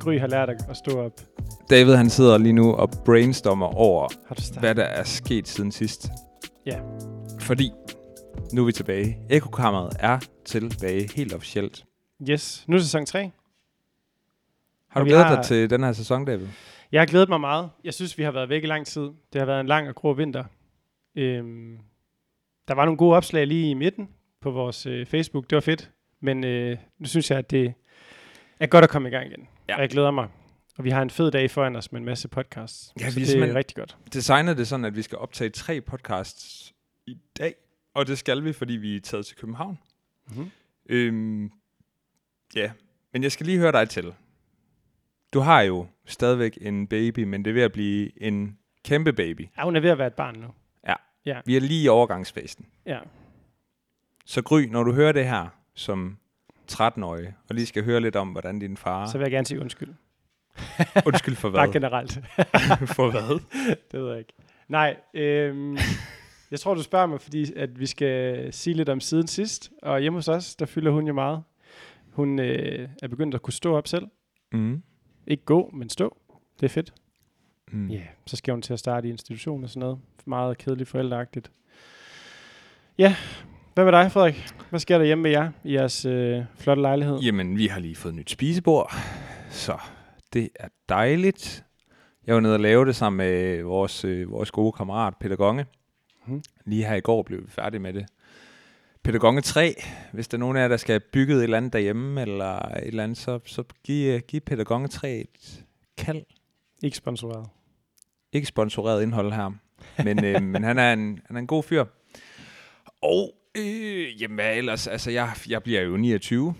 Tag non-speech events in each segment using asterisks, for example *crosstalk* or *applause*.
Gry har lært at stå op. David han sidder lige nu og brainstormer over, hvad der er sket siden sidst. Ja. Fordi, nu er vi tilbage. Ekokammeret er tilbage helt officielt. Yes. Nu er sæson 3. Har Og du glædet har- dig til den her sæson, David? Jeg har glædet mig meget. Jeg synes, vi har været væk i lang tid. Det har været en lang og grå vinter. Øhm, der var nogle gode opslag lige i midten på vores øh, Facebook. Det var fedt. Men øh, nu synes jeg, at det er godt at komme i gang igen. Ja. Og jeg glæder mig. Og vi har en fed dag foran os med en masse podcasts. Ja, så vi det er rigtig godt. Designet det sådan, at vi skal optage tre podcasts i dag. Og det skal vi, fordi vi er taget til København. Mm-hmm. Øhm, ja, men jeg skal lige høre dig til. Du har jo stadigvæk en baby, men det er ved at blive en kæmpe baby. Ja, hun er ved at være et barn nu. Vi er lige i overgangsfasen. Ja. Så Gry, når du hører det her som 13-årig, og lige skal høre lidt om, hvordan din far... Så vil jeg gerne sige undskyld. *laughs* Undskyld for *laughs* Bare hvad? generelt. *laughs* for hvad? det ved jeg ikke. Nej, øhm, jeg tror, du spørger mig, fordi at vi skal sige lidt om siden sidst. Og hjemme hos os, der fylder hun jo meget. Hun øh, er begyndt at kunne stå op selv. Mm. Ikke gå, men stå. Det er fedt. Mm. Ja, yeah. så skal hun til at starte i institution og sådan noget. Meget kedeligt forældreagtigt. Ja, hvad med dig, Frederik? Hvad sker der hjemme med jer i jeres øh, flotte lejlighed? Jamen, vi har lige fået et nyt spisebord, så det er dejligt. Jeg var nede og lave det sammen med vores, øh, vores gode kammerat, Peter Gonge. Mhm. Lige her i går blev vi færdige med det. Peter Gonge 3, hvis der er nogen af jer, der skal have bygget et eller andet derhjemme, eller et eller andet, så, så giv, øh, giv Peter Gonge 3 et kald. Ikke sponsoreret. Ikke sponsoreret indhold her, men, øh, *laughs* men han, er en, han er en god fyr. Og øh, jamen hvad ellers, altså jeg, jeg bliver jo 29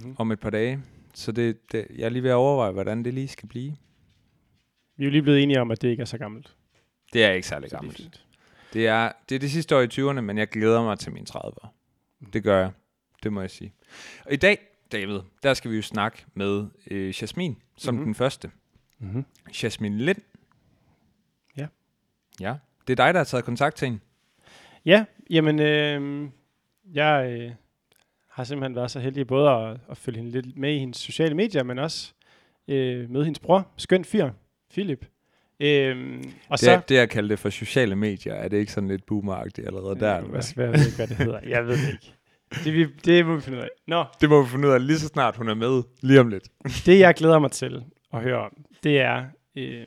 Mhm. mm. om et par dage, så det, det, jeg er lige ved at overveje, hvordan det lige skal blive. Vi er jo lige blevet enige om, at det ikke er så gammelt. Det er ikke særlig Så det er gammelt. fint. Det er, det er det sidste år i 20'erne, men jeg glæder mig til mine 30'ere. Det gør jeg. Det må jeg sige. Og i dag, David, der skal vi jo snakke med øh, Jasmin som Mhm. mm-hmm. den første. Mm-hmm. Jasmin Lind. Ja. Ja. Det er dig, der har taget kontakt til hende. Ja, jamen, øh, jeg øh, har simpelthen været så heldig både at, at følge hende lidt med i hendes sociale medier, men også øh, med hendes bror, skøn fyr, Philip. Øh, og Det, så... er, det jeg kalder det for sociale medier, er det ikke sådan lidt boomeragtigt allerede der? Hvad? hvad, jeg ved ikke, hvad det hedder. *laughs* Jeg ved det ikke. Det, vi, det må vi finde ud af. Nå, Det må vi finde ud af lige så snart hun er med, lige om lidt. *laughs* det jeg glæder mig til at høre om, det er, øh,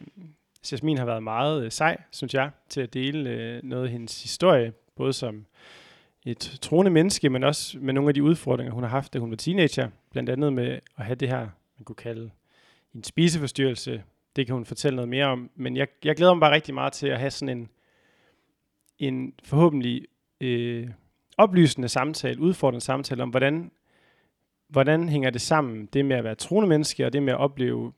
Jasmin har været meget øh, sej, synes jeg, til at dele øh, noget af hendes historie, både som et troende menneske, men også med nogle af de udfordringer, hun har haft, da hun var teenager. Blandt andet med at have det her, man kunne kalde en spiseforstyrrelse. Det kan hun fortælle noget mere om. Men jeg, jeg glæder mig bare rigtig meget til at have sådan en, en forhåbentlig øh, oplysende samtale, udfordrende samtale om, hvordan, hvordan hænger det sammen, det med at være troende menneske, og det med at opleve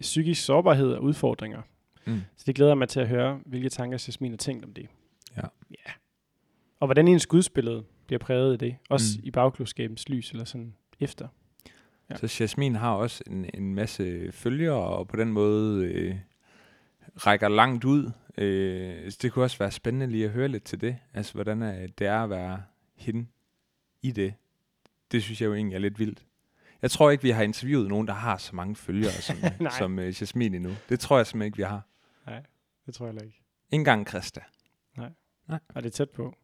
psykisk sårbarhed og udfordringer. Mm. Så det glæder jeg mig til at høre, hvilke tanker Jasmin har tænkt om det. Ja. ja. Og hvordan ens gudsbillede bliver præget af det. Også Mm. i bagklodskabens lys, eller sådan efter. Ja. Så Jasmin har også en, en masse følgere, og på den måde øh, rækker langt ud. Øh, så det kunne også være spændende lige at høre lidt til det. Altså, hvordan er, det er at være hende i det. Det synes jeg jo egentlig er lidt vildt. Jeg tror ikke, vi har interviewet nogen, der har så mange følgere som, *laughs* Nej. som uh, Jasmin endnu. Det tror jeg simpelthen ikke, vi har. Det tror jeg heller ikke. Ikke engang Christa. Og det er tæt på.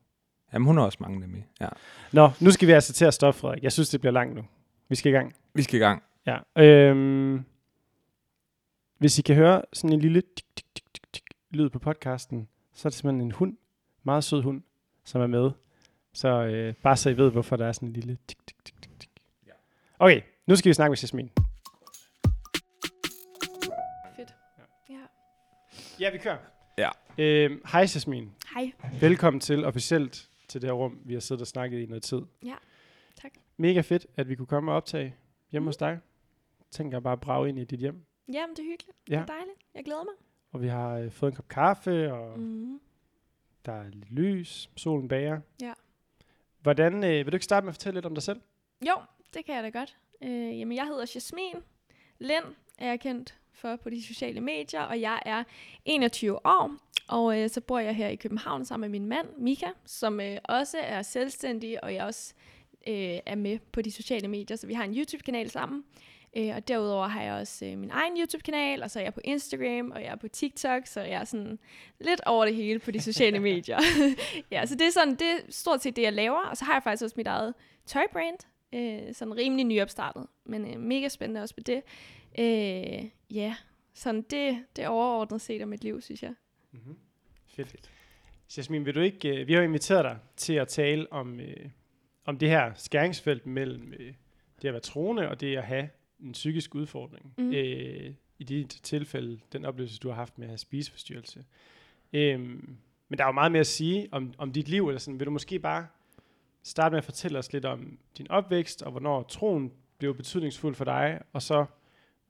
Jamen, hun har også mange nemlig. Ja. Nå, nu skal vi altså til at stoppe, Frederik. Jeg synes, det bliver langt nu. Vi skal i gang. Vi skal i gang. Ja. Øhm, hvis I kan høre sådan en lille tik, tik, tik, tik, tik, lyd på podcasten, så er det simpelthen en hund, meget sød hund, som er med. Så øh, bare så I ved, hvorfor der er sådan en lille tik, tik, tik, tik, tik. Ja. Okay, nu skal vi snakke med Jasmin. Fedt. Ja. Ja, vi kører. Ja. Øhm, Hej Jasmin. Hej. Velkommen til officielt til det her rum, vi har siddet og snakket i noget tid. Ja, tak. Mega fedt, at vi kunne komme og optage hjemme hos dig. Tænker bare at brage ind i dit hjem. Jamen, det er hyggeligt. Ja. Det er dejligt. Jeg glæder mig. Og vi har øh, fået en kop kaffe, og Mm. Der er lidt lys, solen bager. Ja. Hvordan, øh, vil du ikke starte med at fortælle lidt om dig selv? Jo, det kan jeg da godt. Øh, jamen, jeg hedder Jasmin. Lind er jeg kendt for på de sociale medier, og jeg er 21 år. Og øh, så bor jeg her i København sammen med min mand, Mika, som øh, også er selvstændig, og jeg også øh, er med på de sociale medier, så vi har en YouTube-kanal sammen. Øh, og derudover har jeg også øh, min egen YouTube-kanal, og så er jeg på Instagram, og jeg er på TikTok, så jeg er sådan lidt over det hele på de sociale *laughs* medier. *laughs* ja, så det er sådan, det er stort set det, jeg laver. Og så har jeg faktisk også mit eget tøjbrand, øh, sådan rimelig nyopstartet, men øh, mega spændende også på det. Øh, ja, sådan det, det er overordnet set af mit liv, synes jeg. Mm-hmm. Fedt. Jasmin, vil du ikke, øh, vi har inviteret dig til at tale om, øh, om det her skæringsfelt mellem øh, det at være troende og det at have en psykisk udfordring. Mhm. Øh, I dit tilfælde, den oplevelse, du har haft med at have spiseforstyrrelse. Øh, men der er jo meget mere at sige om, om dit liv, eller sådan. Vil du måske bare starte med at fortælle os lidt om din opvækst, og hvornår troen blev betydningsfuld for dig, og så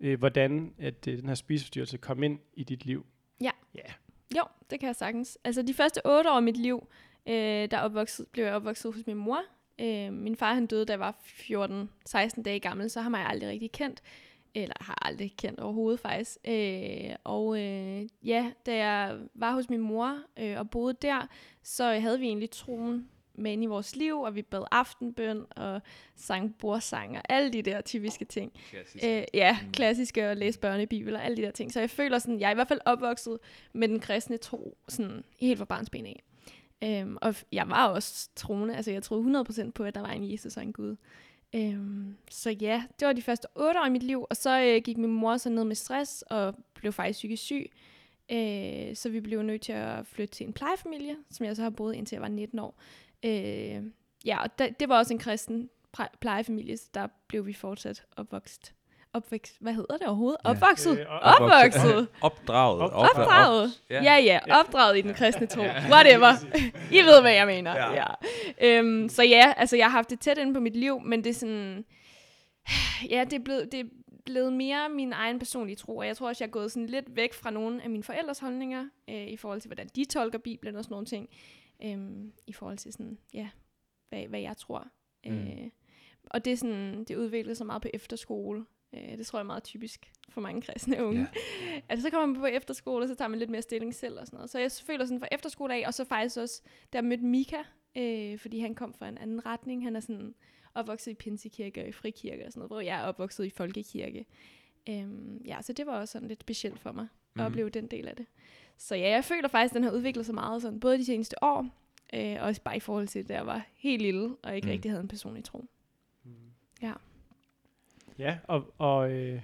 øh, hvordan at øh, den her spiseforstyrrelse kom ind i dit liv. Ja. Ja. Jo, det kan jeg sagtens. Altså de første otte år af mit liv, øh, der opvokset, blev jeg opvokset hos min mor. Øh, min far han døde, da jeg var 14-16 dage gammel, så har jeg aldrig rigtig kendt. Eller har aldrig kendt overhovedet faktisk. Øh, og øh, ja, da jeg var hos min mor øh, og boede der, så havde vi egentlig troen med ind i vores liv, og vi bad aftenbøn og sang bordsang og alle de der typiske ting. Øh, ja, Mm. klassiske og læse børnebibel og alle de der ting. Så jeg føler sådan, jeg er i hvert fald opvokset med den kristne tro, sådan helt fra barnsben af. Øhm, og jeg var også troende, altså jeg troede 100% på, at der var en Jesus og en Gud. Øhm, så ja, det var de første otte år i mit liv, og så øh, gik min mor så ned med stress og blev faktisk psykisk syg. Øh, så vi blev nødt til at flytte til en plejefamilie, som jeg så har boet indtil jeg var 19 år. Øh, ja, og da, det var også en kristen plejefamilie, så der blev vi fortsat opvokset. Opvækst, hvad hedder det overhovedet? Ja. Opvokset. Øh, og- Opvokset. *laughs* Opdraget. Op- Opdra- Opdraget. Ja. Ja, ja, opdraget i den kristne tro. *laughs* Whatever. *laughs* I ved, hvad jeg mener. Ja. Ja. Øhm, så ja, altså jeg har haft det tæt inde på mit liv, men det er sådan... *sighs* Ja, det er blevet, det er blevet mere min egen personlige tro, og jeg tror også, jeg er gået sådan lidt væk fra nogle af mine forældres holdninger, øh, i forhold til, hvordan de tolker Bibelen og sådan nogle ting, øhm, i forhold til sådan, ja, hvad, hvad jeg tror. Mm. Øh, og det er sådan, det udvikler sig meget på efterskole. Øh, det tror jeg er meget typisk for mange kristne unge. Ja. *laughs* Altså, så kommer man på efterskole, og så tager man lidt mere stilling selv og sådan noget. Så jeg føler sådan fra efterskole af, og så faktisk også, der mødte Mika, øh, fordi han kom fra en anden retning. Han er sådan opvokset i pinsekirke og i frikirke og sådan noget, hvor jeg er opvokset i folkekirke. Øhm, ja, så det var også sådan lidt specielt for mig at Mhm. opleve den del af det. Så ja, jeg føler faktisk, at den har udviklet sig meget sådan, både de seneste år, øh, og også bare i forhold til, da jeg var helt lille, og ikke Mm. mm. rigtig havde en personlig tro. Ja. Ja, og, og øh,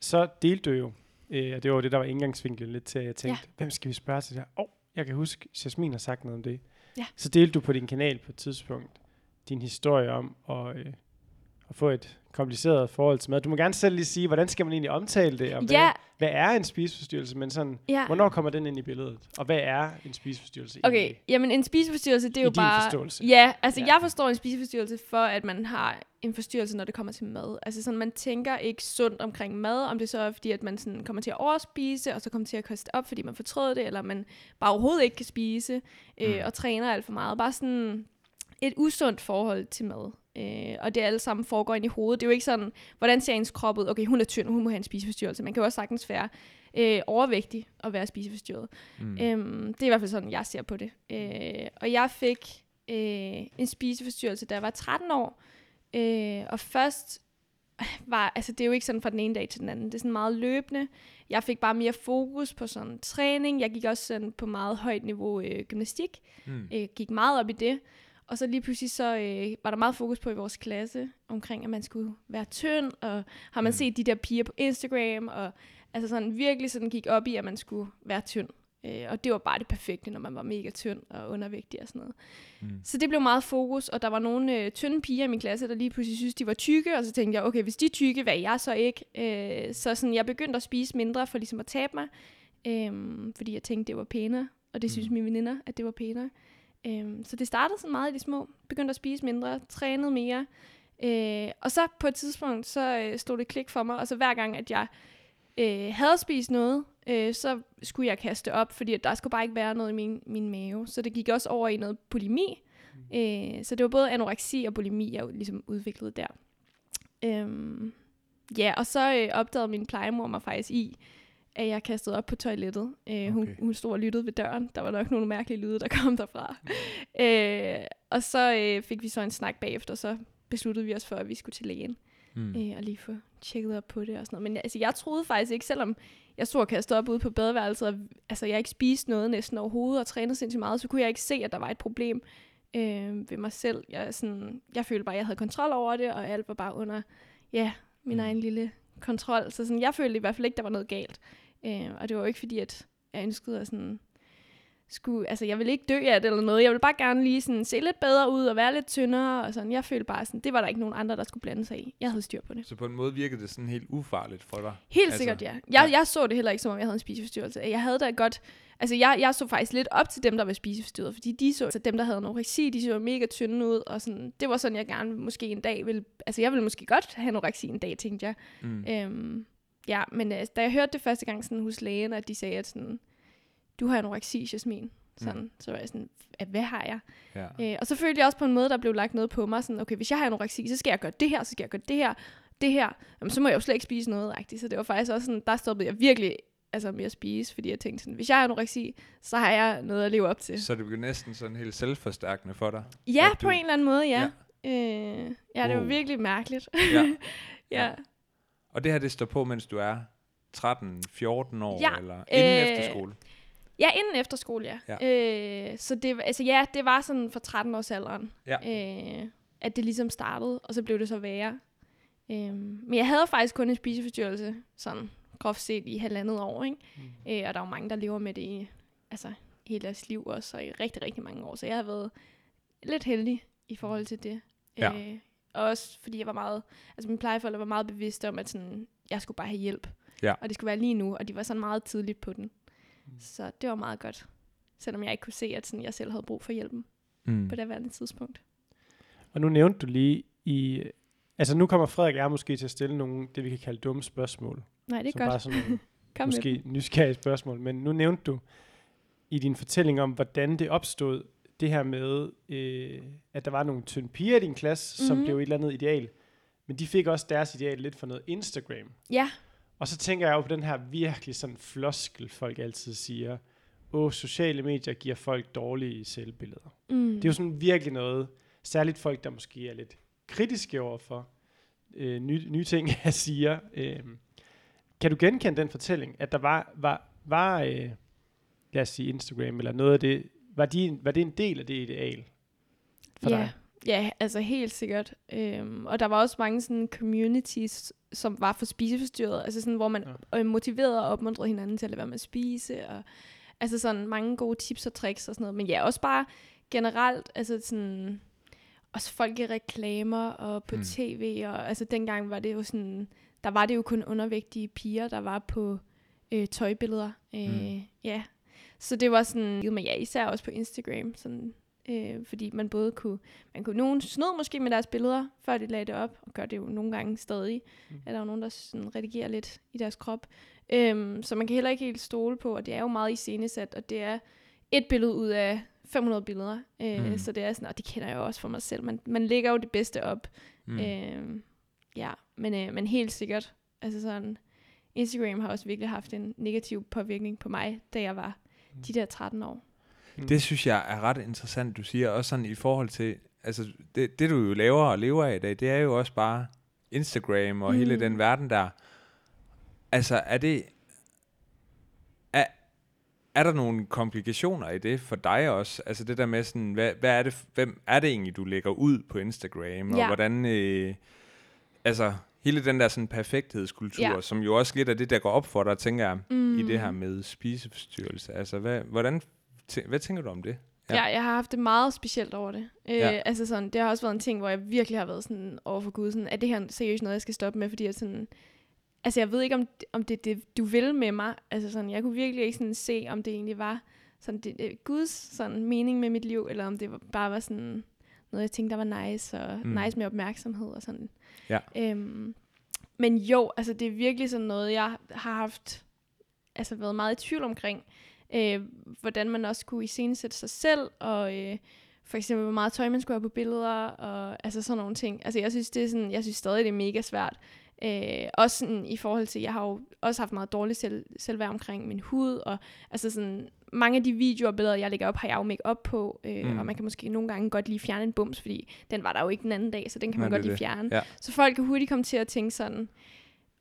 så delte du jo, øh, og det var det, der var indgangsvinklen lidt til, at jeg tænkte, ja. hvem skal vi spørge til det her? Åh, oh, jeg kan huske, Jasmin har sagt noget om det. Ja. Så delte du på din kanal på et tidspunkt din historie om at, øh, at få et kompliceret forhold til mad. Du må gerne selv lige sige, hvordan skal man egentlig omtale det, og hvad, Ja, hvad er en spiseforstyrrelse, men sådan, ja. hvornår kommer den ind i billedet? Og hvad er en spiseforstyrrelse Okay, egentlig? jamen en spiseforstyrrelse, det er I jo bare... forståelse. Ja, altså ja. jeg forstår en spiseforstyrrelse for, at man har en forstyrrelse, når det kommer til mad. Altså sådan, man tænker ikke sundt omkring mad, om det så er fordi, at man sådan kommer til at overspise, og så kommer til at koste op, fordi man fortrød det, eller man bare overhovedet ikke kan spise, øh, Mm. og træner alt for meget. Bare sådan et usundt forhold til mad. Øh, og det alle sammen foregår ind i hovedet. Det er jo ikke sådan, hvordan ser ens krop ud? Okay, hun er tynd, hun må have en spiseforstyrrelse. Man kan jo også sagtens være øh, overvægtig og være spiseforstyrret. Mm. Øhm, det er i hvert fald sådan, jeg ser på det. Øh, og jeg fik øh, en spiseforstyrrelse, da jeg var 13 år. Øh, og først var, altså det er jo ikke sådan fra den ene dag til den anden. Det er sådan meget løbende. Jeg fik bare mere fokus på sådan træning. Jeg gik også sådan på meget højt niveau øh, gymnastik. Mm. Øh, gik meget op i det. Og så lige pludselig så øh, var der meget fokus på i vores klasse omkring, at man skulle være tynd, og har man Mm. set de der piger på Instagram, og altså sådan virkelig sådan gik op i, at man skulle være tynd. Øh, og det var bare det perfekte, når man var mega tynd og undervægtig og sådan noget. Mm. Så det blev meget fokus, og der var nogle øh, tynde piger i min klasse, der lige pludselig synes de var tykke, og så tænkte jeg, okay, hvis de er tykke, hvad er jeg så ikke? Øh, så sådan, jeg begyndte at spise mindre for ligesom at tabe mig, øh, fordi jeg tænkte, det var pænere, og det synes Mm. mine veninder, at det var pænere. Øh, så det startede sådan meget i de små, begyndte at spise mindre, trænede mere, øh, og så på et tidspunkt, så øh, stod det klik for mig, og så hver gang, at jeg øh, havde spist noget, øh, så skulle jeg kaste op, fordi der skulle bare ikke være noget i min, min mave. Så det gik også over i noget bulimi. Øh, så det var både anoreksi og bulimi, jeg ligesom udviklede der. Øhm, ja, og så øh, opdagede min plejemor mig faktisk i, at jeg kastede op på toilettet. Øh, hun, Okay. hun stod og lyttede ved døren. Der var nok nogle mærkelige lyde, der kom derfra. øh, og så øh, fik vi så en snak bagefter, så besluttede vi os for, at vi skulle til lægen. Mm. øh, og lige få tjekket op på det og sådan noget. Men altså, jeg troede faktisk ikke, selvom jeg stod og kastede op ude på badeværelset, og altså, jeg ikke spiste noget næsten overhovedet og trænede sindssygt meget, så kunne jeg ikke se, at der var et problem øh, ved mig selv. Jeg, sådan, jeg følte bare, at jeg havde kontrol over det, og alt var bare under ja, min Mm. mm. egen lille kontrol. Så sådan, jeg følte i hvert fald ikke, der var noget galt. Øh, og det var jo ikke fordi, at jeg ønskede at sådan, skulle, altså jeg ville ikke dø af det eller noget. Jeg ville bare gerne lige sådan se lidt bedre ud og være lidt tyndere og sådan. Jeg følte bare sådan, det var der ikke nogen andre, der skulle blande sig i. Jeg havde styr på det. Så på en måde virkede det sådan helt ufarligt for dig. Helt Altså, sikkert, ja. Jeg, ja. jeg så det heller ikke, som om jeg havde en spiseforstyrrelse. Jeg havde da godt... Altså, jeg, jeg så faktisk lidt op til dem, der var spiseforstyrret, fordi de så, altså dem, der havde anoreksi, de så mega tynde ud, og sådan, det var sådan, jeg gerne måske en dag ville... Altså, jeg ville måske godt have anoreksi en dag, tænkte jeg. Mm. Øhm, ja, men øh, da jeg hørte det første gang sådan, hos lægen, at de sagde, at sådan, du har anoreksi, Jasmin. Sådan, mm. så var jeg sådan, at hvad har jeg? Ja. Øh, og så følte jeg også på en måde, der blev lagt noget på mig. Sådan, okay, hvis jeg har anoreksi, så skal jeg gøre det her, så skal jeg gøre det her, det her. Jamen, så må jeg jo slet ikke spise noget, rigtigt. Så det var faktisk også sådan, der stoppede jeg virkelig altså, med at spise, fordi jeg tænkte sådan, hvis jeg har anoreksi, så har jeg noget at leve op til. Så det blev næsten sådan helt selvforstærkende for dig. Ja, på du- en eller anden måde, ja. Ja, øh, ja det var virkelig mærkeligt. Ja. *laughs* ja. Ja. Og det her, det står på, mens du er 13-14 år, Ja, eller inden øh, efterskole? Ja, inden efterskole, ja. ja. Øh, så det, var- altså, ja, det var sådan for 13 års alderen, Ja. øh, at det ligesom startede, og så blev det så værre. Øh, men jeg havde faktisk kun en spiseforstyrrelse, sådan groft set i halvandet år, ikke? Mm. Øh, og der er jo mange, der lever med det i altså, hele deres liv også, og i rigtig, rigtig mange år. Så jeg har været lidt heldig i forhold til det. Ja. Øh, også fordi jeg var meget, altså mine plejeforældre var meget bevidste om, at sådan, jeg skulle bare have hjælp. Ja. Og det skulle være lige nu, og de var sådan meget tidligt på den. Så det var meget godt. Selvom jeg ikke kunne se, at sådan, jeg selv havde brug for hjælpen Mm. på det værende tidspunkt. Og nu nævnte du lige i... Altså nu kommer Frederik og jeg måske til at stille nogle, det vi kan kalde dumme spørgsmål. Nej, det er som godt. bare sådan nogle *laughs* Kom måske nysgerrige spørgsmål. Men nu nævnte du i din fortælling om, hvordan det opstod, det her med, øh, at der var nogle tynde piger i din klasse, mm-hmm. som Mhm. blev et eller andet ideal. Men de fik også deres ideal lidt for noget Instagram. Ja, Og så tænker jeg jo på den her virkelig sådan floskel, folk altid siger, åh, sociale medier giver folk dårlige selvbilleder. mm. Det er jo sådan virkelig noget, særligt folk, der måske er lidt kritiske over for øh, nye, nye ting, *laughs* jeg siger. Øh, kan du genkende den fortælling, at der var, var, var øh, lad os sige Instagram, eller noget af det, var, de, var det en del af det ideal for ja. dig? Ja, altså helt sikkert. Øhm, og der var også mange sådan communities, som var for spiseforstyrret, altså sådan, hvor man ja. motiverede og opmuntrede hinanden til at lade være med at spise, og altså sådan mange gode tips og tricks og sådan noget. Men ja, også bare generelt, altså sådan, også folk i reklamer og på mm. tv, og altså dengang var det jo sådan, der var det jo kun undervægtige piger, der var på øh, tøjbilleder. Øh, Mm. Ja, så det var sådan, men ja, især også på Instagram, sådan, øh, fordi man både kunne, man kunne, nogen snød måske med deres billeder, før de lagde det op, og gør det jo nogle gange stadig, Mm. er der jo nogen, der sådan redigerer lidt i deres krop. Øhm, så man kan heller ikke helt stole på, og det er jo meget iscenesat, og det er et billede ud af 500 billeder, øh, Mm. så det er sådan, og det kender jeg jo også for mig selv, man, man lægger jo det bedste op, Mm. øh, ja, men, øh, men helt sikkert, altså sådan, Instagram har også virkelig haft en negativ påvirkning på mig, da jeg var. De der 13 år. Det synes jeg er ret interessant, du siger. Også sådan i forhold til, altså det, det du jo laver og lever af i dag, det er jo også bare Instagram og mm. hele Mm. den verden der. Altså er det, er, er der nogle komplikationer i det for dig også? Altså det der med sådan, hvad, hvad er det, hvem er det egentlig, du lægger ud på Instagram? Og Ja. hvordan, øh, altså hele den der sådan perfekthedskultur, Ja. som jo også lidt af det, der går op for dig, tænker jeg, Mm. i det her med spiseforstyrrelse. Altså hvad, hvordan, tæ- hvad tænker du om det? Ja. Ja. jeg har haft det meget specielt over det. Øh, Ja. Altså sådan, det har også været en ting, hvor jeg virkelig har været sådan over for Gud, sådan, er det her seriøst noget, jeg skal stoppe med, fordi jeg sådan, altså jeg ved ikke, om, om det er det, du vil med mig. Altså sådan, jeg kunne virkelig ikke sådan se, om det egentlig var sådan, det, Guds sådan, mening med mit liv, eller om det var, bare var sådan noget, jeg tænkte, der var nice, og Mm. nice med opmærksomhed og sådan. Ja. Øhm, men jo, altså det er virkelig sådan noget, jeg har haft, altså været meget i tvivl omkring, øh, hvordan man også kunne iscenesætte sig selv, og øh, for eksempel, hvor meget tøj man skulle have på billeder, og altså sådan nogle ting. Altså jeg synes, det er sådan, jeg synes stadig, det er mega svært. Øh, også sådan, i forhold til, jeg har jo også haft meget dårligt selv, selvværd omkring min hud, og altså sådan, mange af de videoer og billeder, jeg lægger op, har jeg jo make op på, øh, mm. og man kan måske nogle gange godt lige fjerne en bums, fordi den var der jo ikke den anden dag, så den kan man Nej, godt lige fjerne. Ja. Så folk kan hurtigt komme til at tænke sådan,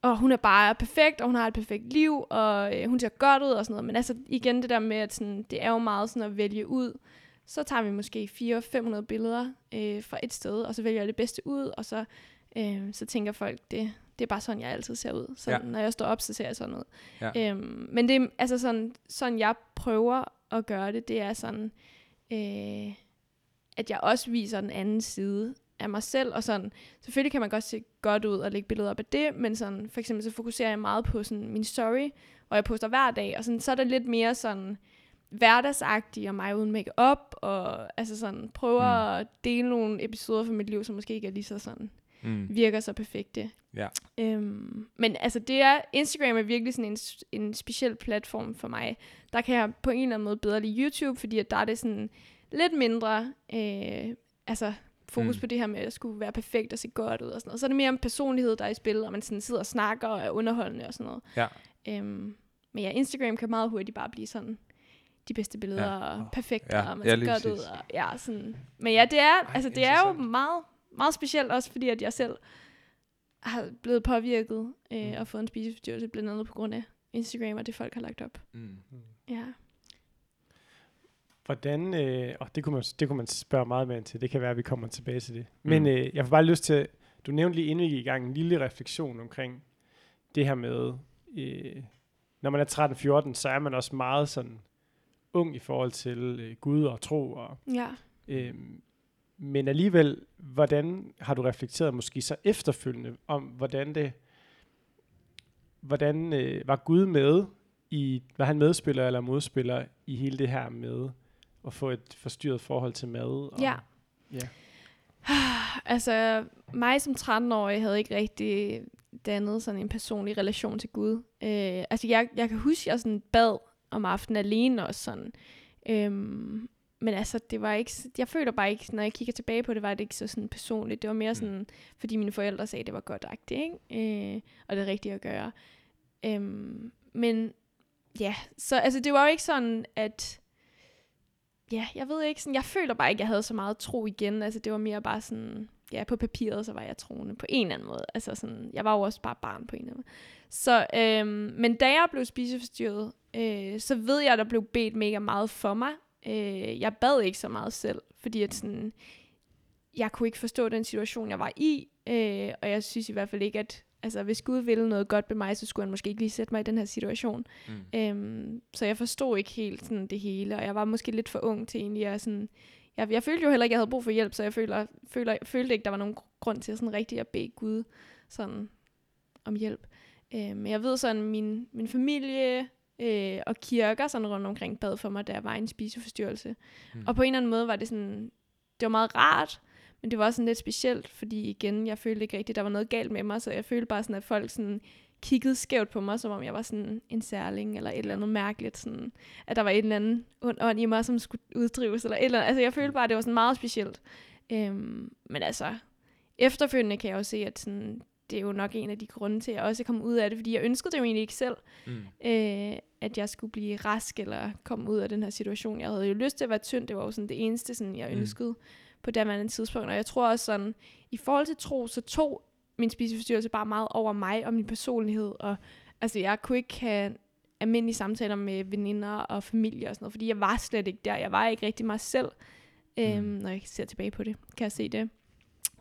og hun er bare perfekt, og hun har et perfekt liv, og øh, hun ser godt ud og sådan noget. Men altså igen det der med, at sådan, det er jo meget sådan at vælge ud. Så tager vi måske 400-500 billeder øh, fra et sted, og så vælger jeg det bedste ud, og så, øh, så tænker folk, det, det er bare sådan, jeg altid ser ud. Så Ja. når jeg står op, så ser jeg sådan ud. Ja. Øhm, men det er altså sådan, sådan, jeg prøver at gøre det, det er sådan, øh, at jeg også viser den anden side af mig selv, og sådan, selvfølgelig kan man godt se godt ud og lægge billeder op af det, men sådan, for eksempel så fokuserer jeg meget på sådan min story, og jeg poster hver dag, og sådan, så er det lidt mere sådan hverdagsagtigt, og mig uden make-up, og altså sådan, prøver mm. at dele nogle episoder fra mit liv, som måske ikke er lige så sådan, Mm. virker så perfekte. Ja. Øhm, men altså det er, Instagram er virkelig sådan en, en speciel platform for mig. Der kan jeg på en eller anden måde bedre lide YouTube, fordi at der er det sådan lidt mindre, øh, altså fokus Mm. på det her med at skulle være perfekt og se godt ud og sådan noget. Så er det mere om personlighed, der er i spil, og man sådan sidder og snakker og er underholdende og sådan noget. Ja. Øhm, men ja, Instagram kan meget hurtigt bare blive sådan de bedste billeder Ja. ja. og perfekt, Ja, og man ja, ser lige godt ud. Og, ja, sådan. Men ja, det er, Ej, altså, det er jo meget, meget specielt også, fordi at jeg selv har blevet påvirket øh, Mm. og fået en spiseforstyrrelse, blandt andet på grund af Instagram og det, folk har lagt op. Mm. Ja. Hvordan, øh, og det kunne, man, det kunne man spørge meget mere ind til, det kan være, at vi kommer tilbage til det. Men Mm. øh, jeg får bare lyst til, du nævnte lige inden vi gik i gang, en lille refleksion omkring det her med, øh, når man er 13-14, så er man også meget sådan ung i forhold til øh, Gud og tro. Og, Ja. øh, men alligevel, hvordan har du reflekteret måske så efterfølgende om, hvordan det, hvordan øh, var Gud med i, var han medspiller eller modspiller i hele det her med at få et forstyrret forhold til mad? Og, Ja. ja. Altså, mig som 13-årig havde ikke rigtig dannet sådan en personlig relation til Gud. Øh, altså, jeg, jeg kan huske, at jeg sådan bad om aftenen alene og sådan. Øhm, men altså, det var ikke, jeg føler bare ikke, når jeg kigger tilbage på det, var det ikke så sådan personligt. Det var mere sådan, fordi mine forældre sagde, at det var godt ikke? Øh, og det rigtige at gøre. Øhm, men ja, så altså, det var jo ikke sådan, at ja, jeg ved ikke, sådan, jeg føler bare ikke, at jeg havde så meget tro igen. Altså, det var mere bare sådan, ja, på papiret, så var jeg troende på en eller anden måde. Altså, sådan, jeg var jo også bare barn på en eller anden måde. Så, øhm, men da jeg blev spiseforstyrret, øh, så ved jeg, at der blev bedt mega meget for mig. Øh, jeg bad ikke så meget selv, fordi at sådan, jeg kunne ikke forstå den situation, jeg var i, øh, og jeg synes i hvert fald ikke, at altså, hvis Gud ville noget godt med mig, så skulle han måske ikke lige sætte mig i den her situation. Mm. Øhm, så jeg forstod ikke helt sådan, det hele, og jeg var måske lidt for ung til egentlig at sådan... Jeg, jeg følte jo heller ikke, at jeg havde brug for hjælp, så jeg føler, føler, følte ikke, der var nogen grund til at sådan rigtig at bede Gud sådan om hjælp. Øh, men jeg ved sådan, min, min familie øh, og kirker sådan rundt omkring bad for mig, da jeg var i en spiseforstyrrelse. Mm. Og på en eller anden måde var det sådan, det var meget rart, men det var også sådan lidt specielt, fordi igen, jeg følte ikke rigtigt, der var noget galt med mig, så jeg følte bare sådan, at folk sådan kiggede skævt på mig, som om jeg var sådan en særling, eller et eller andet mærkeligt, sådan, at der var et eller andet ond ånd i mig, som skulle uddrives, eller et eller andet. Altså, jeg følte bare, at det var sådan meget specielt. Øhm, men altså, efterfølgende kan jeg jo se, at sådan, det er jo nok en af de grunde til, at jeg også kom ud af det, fordi jeg ønskede det jo egentlig ikke selv, Mm. øh, at jeg skulle blive rask, eller komme ud af den her situation. Jeg havde jo lyst til at være tynd, det var jo sådan det eneste, sådan, jeg Mm. ønskede på daværende tidspunkt. Og jeg tror også sådan, i forhold til tro, så tog min spiseforstyrrelse bare meget over mig og min personlighed. Og altså, jeg kunne ikke have almindelige samtaler med veninder og familie og sådan noget, fordi jeg var slet ikke der. Jeg var ikke rigtig mig selv. Øhm, Mm. Når jeg ser tilbage på det, kan jeg se det.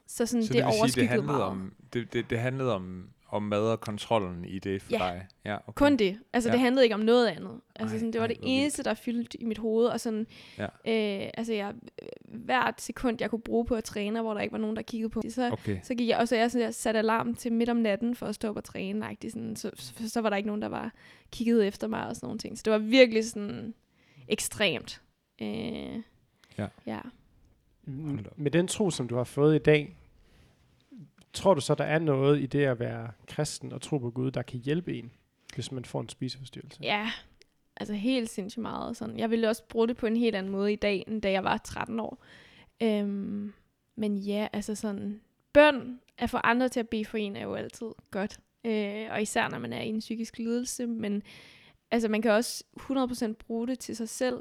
Så, sådan, Så det, det vil sige, det handlede meget. om, det, det, det handlede om, om mad og kontrollen i det for Ja. dig? Ja, okay. Kun det. Altså, ja. Det handlede ikke om noget andet. Altså, Ej, sådan, det var ej, det eneste, der fyldte i mit hoved. Og sådan, Ja. øh, altså, jeg, hvert sekund, jeg kunne bruge på at træne, hvor der ikke var nogen, der kiggede på det, så, Okay. så gik jeg, og så jeg, sådan, jeg satte alarm til midt om natten for at stå op og træne, agtigt, sådan, så, så, så, var der ikke nogen, der var kigget efter mig og sådan nogle ting. Så det var virkelig sådan ekstremt. Øh, Ja. ja. Op. Med den tro, som du har fået i dag, tror du så, der er noget i det at være kristen og tro på Gud, der kan hjælpe en, hvis man får en spiseforstyrrelse? Ja, altså helt sindssygt meget. Sådan. Jeg ville også bruge det på en helt anden måde i dag, end da jeg var 13 år. Øhm, men ja, altså sådan, bøn at få andre til at bede for en er jo altid godt. Øh, og især når man er i en psykisk lidelse. Men altså, man kan også 100% bruge det til sig selv.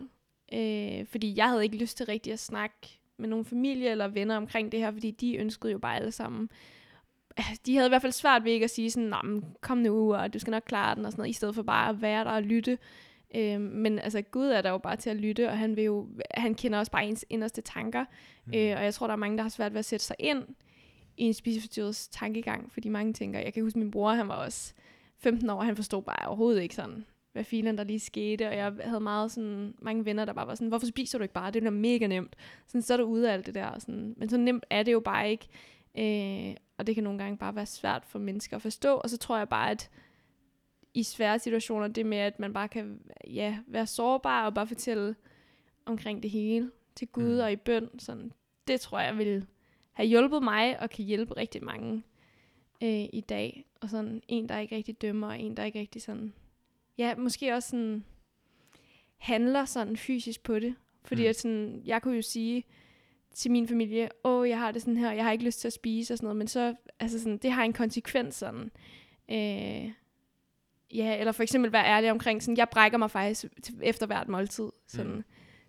Øh, fordi jeg havde ikke lyst til rigtig at snakke med nogle familie eller venner omkring det her, fordi de ønskede jo bare alle sammen de havde i hvert fald svært ved ikke at sige sådan, men kom nu, og du skal nok klare den, og sådan noget, i stedet for bare at være der og lytte. Øh, men altså, Gud er der jo bare til at lytte, og han, vil jo, han kender også bare ens inderste tanker. Mm. Øh, og jeg tror, der er mange, der har svært ved at sætte sig ind i en spiseforstyrrets tankegang, fordi mange tænker, jeg kan huske, min bror, han var også 15 år, og han forstod bare overhovedet ikke sådan, hvad filen der lige skete, og jeg havde meget sådan, mange venner, der bare var sådan, hvorfor spiser du ikke bare? Det er mega nemt. Sådan, så er du ude af alt det der. Sådan. Men så nemt er det jo bare ikke. Øh, og det kan nogle gange bare være svært for mennesker at forstå. Og så tror jeg bare, at i svære situationer, det med, at man bare kan ja, være sårbar og bare fortælle omkring det hele til Gud mm. og i bøn, sådan, det tror jeg vil have hjulpet mig og kan hjælpe rigtig mange øh, i dag. Og sådan en, der ikke rigtig dømmer, og en, der ikke rigtig sådan, ja, måske også sådan handler sådan fysisk på det. Fordi mm. at sådan, jeg kunne jo sige, til min familie, åh, oh, jeg har det sådan her, jeg har ikke lyst til at spise og sådan noget, men så, altså sådan, det har en konsekvens sådan. Øh, ja, eller for eksempel være ærlig omkring, sådan, jeg brækker mig faktisk efter hvert måltid. Sådan. Mm.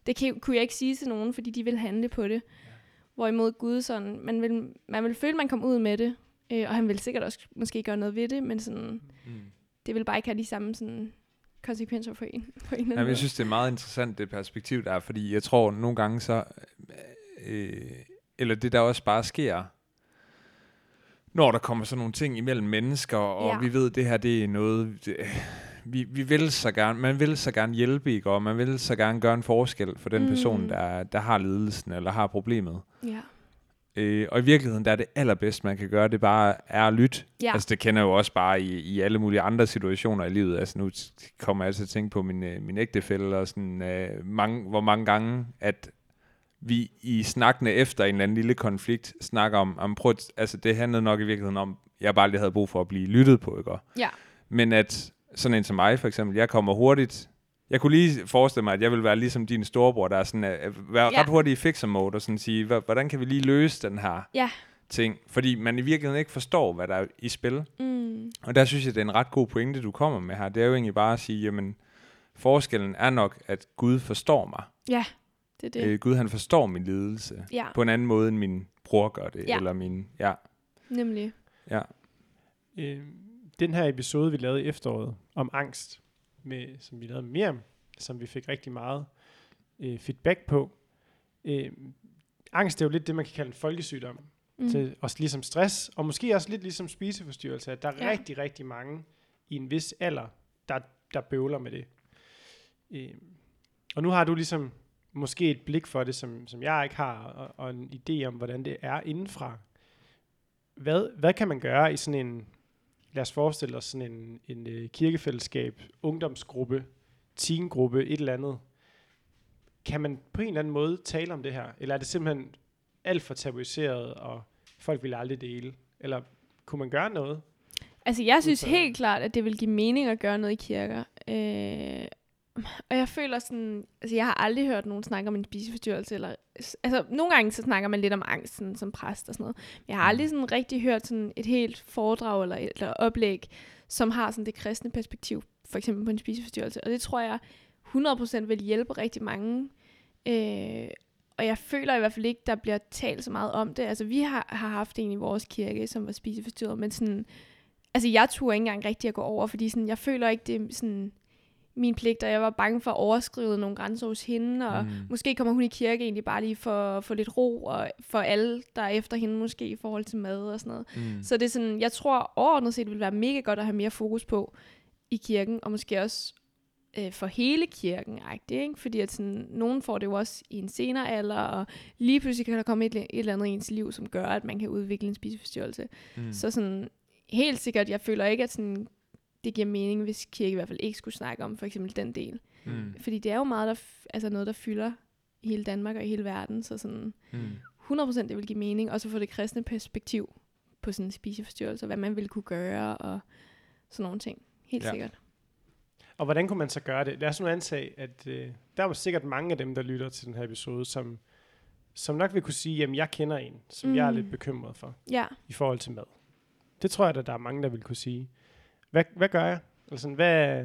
Det kan, kunne jeg ikke sige til nogen, fordi de vil handle på det. Ja. Hvorimod Gud sådan, man vil, man vil føle, man kom ud med det, øh, og han vil sikkert også måske gøre noget ved det, men sådan, mm. det vil bare ikke have de samme sådan, konsekvenser for en. På en Jamen, jeg synes, det er meget interessant, det perspektiv der, fordi jeg tror, nogle gange så øh, eller det der også bare sker, når der kommer sådan nogle ting imellem mennesker, og ja. vi ved, det her det er noget, det, vi, vi vil så gerne, man vil så gerne hjælpe, ikke? og man vil så gerne gøre en forskel for den mm. person, der, der har ledelsen eller har problemet. Ja. Øh, og i virkeligheden, der er det allerbedste, man kan gøre, det bare er at lytte. Ja. Altså, det kender jeg jo også bare i, i alle mulige andre situationer i livet. Altså, nu kommer jeg altså til at tænke på min, øh, min ægtefælle, og sådan, øh, mange, hvor mange gange, at vi i snakkene efter en eller anden lille konflikt snakker om, om prøv, altså det handlede nok i virkeligheden om, jeg bare lige havde brug for at blive lyttet på, ikke? Ja. Men at sådan en som mig for eksempel, jeg kommer hurtigt, jeg kunne lige forestille mig, at jeg vil være ligesom din storebror, der er sådan, at være ja. ret hurtig i fixer mode, og sådan sige, hvordan kan vi lige løse den her ja. ting? Fordi man i virkeligheden ikke forstår, hvad der er i spil. Mm. Og der synes jeg, det er en ret god pointe, du kommer med her. Det er jo egentlig bare at sige, jamen, forskellen er nok, at Gud forstår mig. Ja. Det er det. Øh, Gud han forstår min lidelse ja. på en anden måde, end min bror gør det. Ja. Eller min, ja. Nemlig. Ja. Øh, den her episode, vi lavede i efteråret om angst, med, som vi lavede med Miriam, som vi fik rigtig meget øh, feedback på. Øh, angst er jo lidt det, man kan kalde en folkesygdom. Mm. Til, også ligesom stress, og måske også lidt ligesom spiseforstyrrelse, at der er ja. rigtig, rigtig mange i en vis alder, der, der bøvler med det. Øh, og nu har du ligesom måske et blik for det, som, som jeg ikke har, og, og en idé om, hvordan det er indenfra. Hvad, hvad kan man gøre i sådan en, lad os forestille os sådan en, en uh, kirkefællesskab, ungdomsgruppe, teamgruppe, et eller andet. Kan man på en eller anden måde tale om det her? Eller er det simpelthen alt for tabuiseret, og folk vil aldrig dele? Eller kunne man gøre noget? Altså, jeg synes helt klart, at det vil give mening at gøre noget i kirker. Øh, og jeg føler sådan, altså jeg har aldrig hørt nogen snakke om en spiseforstyrrelse, eller, altså nogle gange så snakker man lidt om angst sådan, som præst og sådan noget. Men jeg har aldrig mm. sådan rigtig hørt sådan et helt foredrag eller, eller oplæg, som har sådan det kristne perspektiv, for eksempel på en spiseforstyrrelse. Og det tror jeg 100% vil hjælpe rigtig mange. Øh, og jeg føler i hvert fald ikke, der bliver talt så meget om det. Altså vi har, har haft en i vores kirke, som var spiseforstyrret, men sådan, altså jeg turde ikke engang rigtig at gå over, fordi sådan, jeg føler ikke, det er sådan, min pligt, og jeg var bange for at overskride nogle grænser hos hende, og mm. måske kommer hun i kirke egentlig bare lige for, for lidt ro, og for alle, der er efter hende måske i forhold til mad og sådan noget. Mm. Så det er sådan, jeg tror overordnet set vil være mega godt at have mere fokus på i kirken, og måske også øh, for hele kirken, ikke? fordi at sådan, nogen får det jo også i en senere alder, og lige pludselig kan der komme et, et eller andet i ens liv, som gør, at man kan udvikle en spiseforstyrrelse. Mm. Så sådan, helt sikkert, jeg føler ikke, at sådan, det giver mening, hvis kirke i hvert fald ikke skulle snakke om for eksempel den del. Mm. Fordi det er jo meget, der, altså noget, der fylder i hele Danmark og i hele verden, så sådan mm. 100% det vil give mening, og så få det kristne perspektiv på sådan en spiseforstyrrelse, hvad man ville kunne gøre, og sådan nogle ting. Helt ja. sikkert. Og hvordan kunne man så gøre det? Lad os nu antage, at øh, der er sikkert mange af dem, der lytter til den her episode, som som nok vil kunne sige, jamen jeg kender en, som mm. jeg er Mm. lidt bekymret for Ja. i forhold til mad. Det tror jeg, at der er mange, der vil kunne sige. Hvad, hvad gør jeg? Eller sådan, hvad,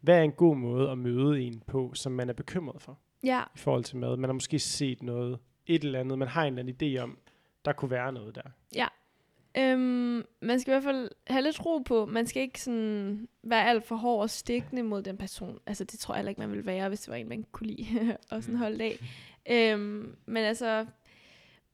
hvad er en god måde at møde en på, som man er bekymret for Ja. i forhold til mad? Man har måske set noget, et eller andet, man har en eller anden idé om, der kunne være noget der. Øhm, man skal i hvert fald have lidt ro på. Man skal ikke sådan være alt for hård og stikkende mod den person. Altså, det tror jeg heller ikke, man ville være, hvis det var en, man kunne lide *laughs* og sådan holde af. Øhm, men altså,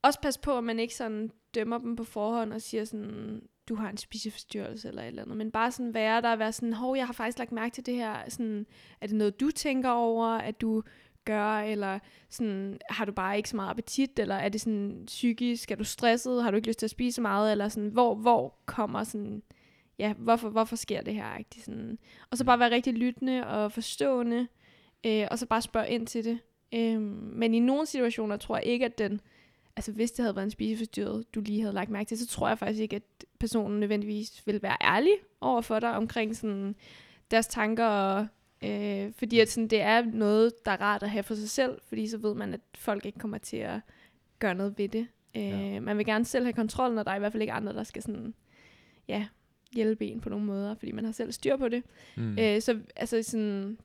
også pas på, at man ikke sådan dømmer dem på forhånd og siger sådan, du har en spiseforstyrrelse eller et eller andet. Men bare sådan være der og være sådan, hov, jeg har faktisk lagt mærke til det her. Sådan, er det noget, du tænker over, at du gør, eller sådan, har du bare ikke så meget appetit, eller er det sådan psykisk, er du stresset, har du ikke lyst til at spise så meget, eller sådan, hvor, hvor kommer sådan, ja, hvorfor, hvorfor sker det her, ikke? Sådan, og så bare være rigtig lyttende og forstående, øh, og så bare spørge ind til det. Øh, men i nogle situationer tror jeg ikke, at den, altså hvis det havde været en spiseforstyrret, du lige havde lagt mærke til, så tror jeg faktisk ikke, at personen nødvendigvis vil være ærlig over for dig omkring sådan deres tanker og Øh, fordi at sådan, det er noget, der er rart at have for sig selv, fordi så ved man, at folk ikke kommer til at gøre noget ved det. Øh, Ja. Man vil gerne selv have kontrol, når der er i hvert fald ikke andre, der skal sådan, ja, hjælpe en på nogle måder, fordi man har selv styr på det. Mm. Øh, så altså sådan,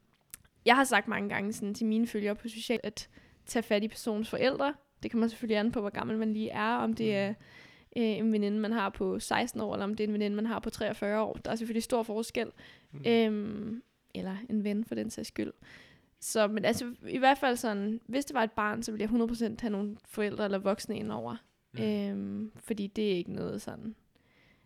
jeg har sagt mange gange sådan, til mine følgere på socialt, at tage fat i personens forældre. Det kommer selvfølgelig an på, hvor gammel man lige er, om det er øh, en veninde, man har på 16 år, eller om det er en veninde, man har på 43 år. Der er selvfølgelig stor forskel. Mm. Øhm, eller en ven for den sags skyld. Så, men altså, i hvert fald sådan, hvis det var et barn, så ville jeg 100% have nogle forældre eller voksne ind over. Mm. Mm. Øhm, fordi det er ikke noget sådan,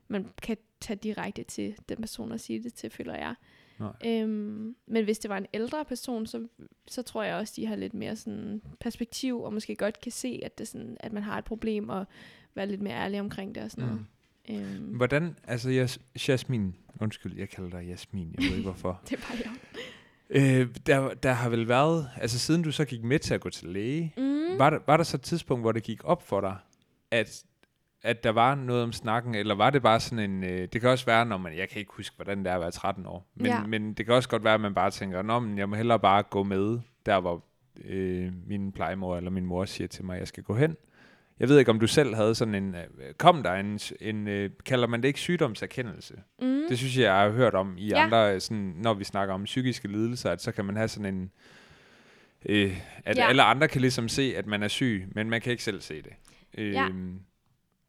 man kan tage direkte til den person og sige det til, føler jeg. Nej. Øhm, men hvis det var en ældre person, så, så tror jeg også, de har lidt mere sådan perspektiv, og måske godt kan se, at, det sådan, at man har et problem, og være lidt mere ærlig omkring det og sådan noget. Mm. Øhm, Hvordan, altså Jas, Jasmin, undskyld, jeg kalder dig Jasmin, jeg ved ikke hvorfor. *laughs* det er bare jeg. øh, der, der har vel været, altså siden du så gik med til at gå til læge, Mm. var, der, var der så et tidspunkt, hvor det gik op for dig, at, at der var noget om snakken, eller var det bare sådan en, øh, det kan også være, når man, jeg kan ikke huske, hvordan det er at være 13 år, men, Ja. men det kan også godt være, at man bare tænker, Nå, men jeg må hellere bare gå med, der hvor øh, min plejemor eller min mor siger til mig, at jeg skal gå hen. Jeg ved ikke, om du selv havde sådan en, øh, kom der en, en øh, kalder man det ikke sygdomserkendelse? Mm. Det synes jeg, jeg har hørt om i Ja. andre, sådan, når vi snakker om psykiske lidelser, at så kan man have sådan en, øh, at Ja. alle andre kan ligesom se, at man er syg, men man kan ikke selv se det. Øh, Ja.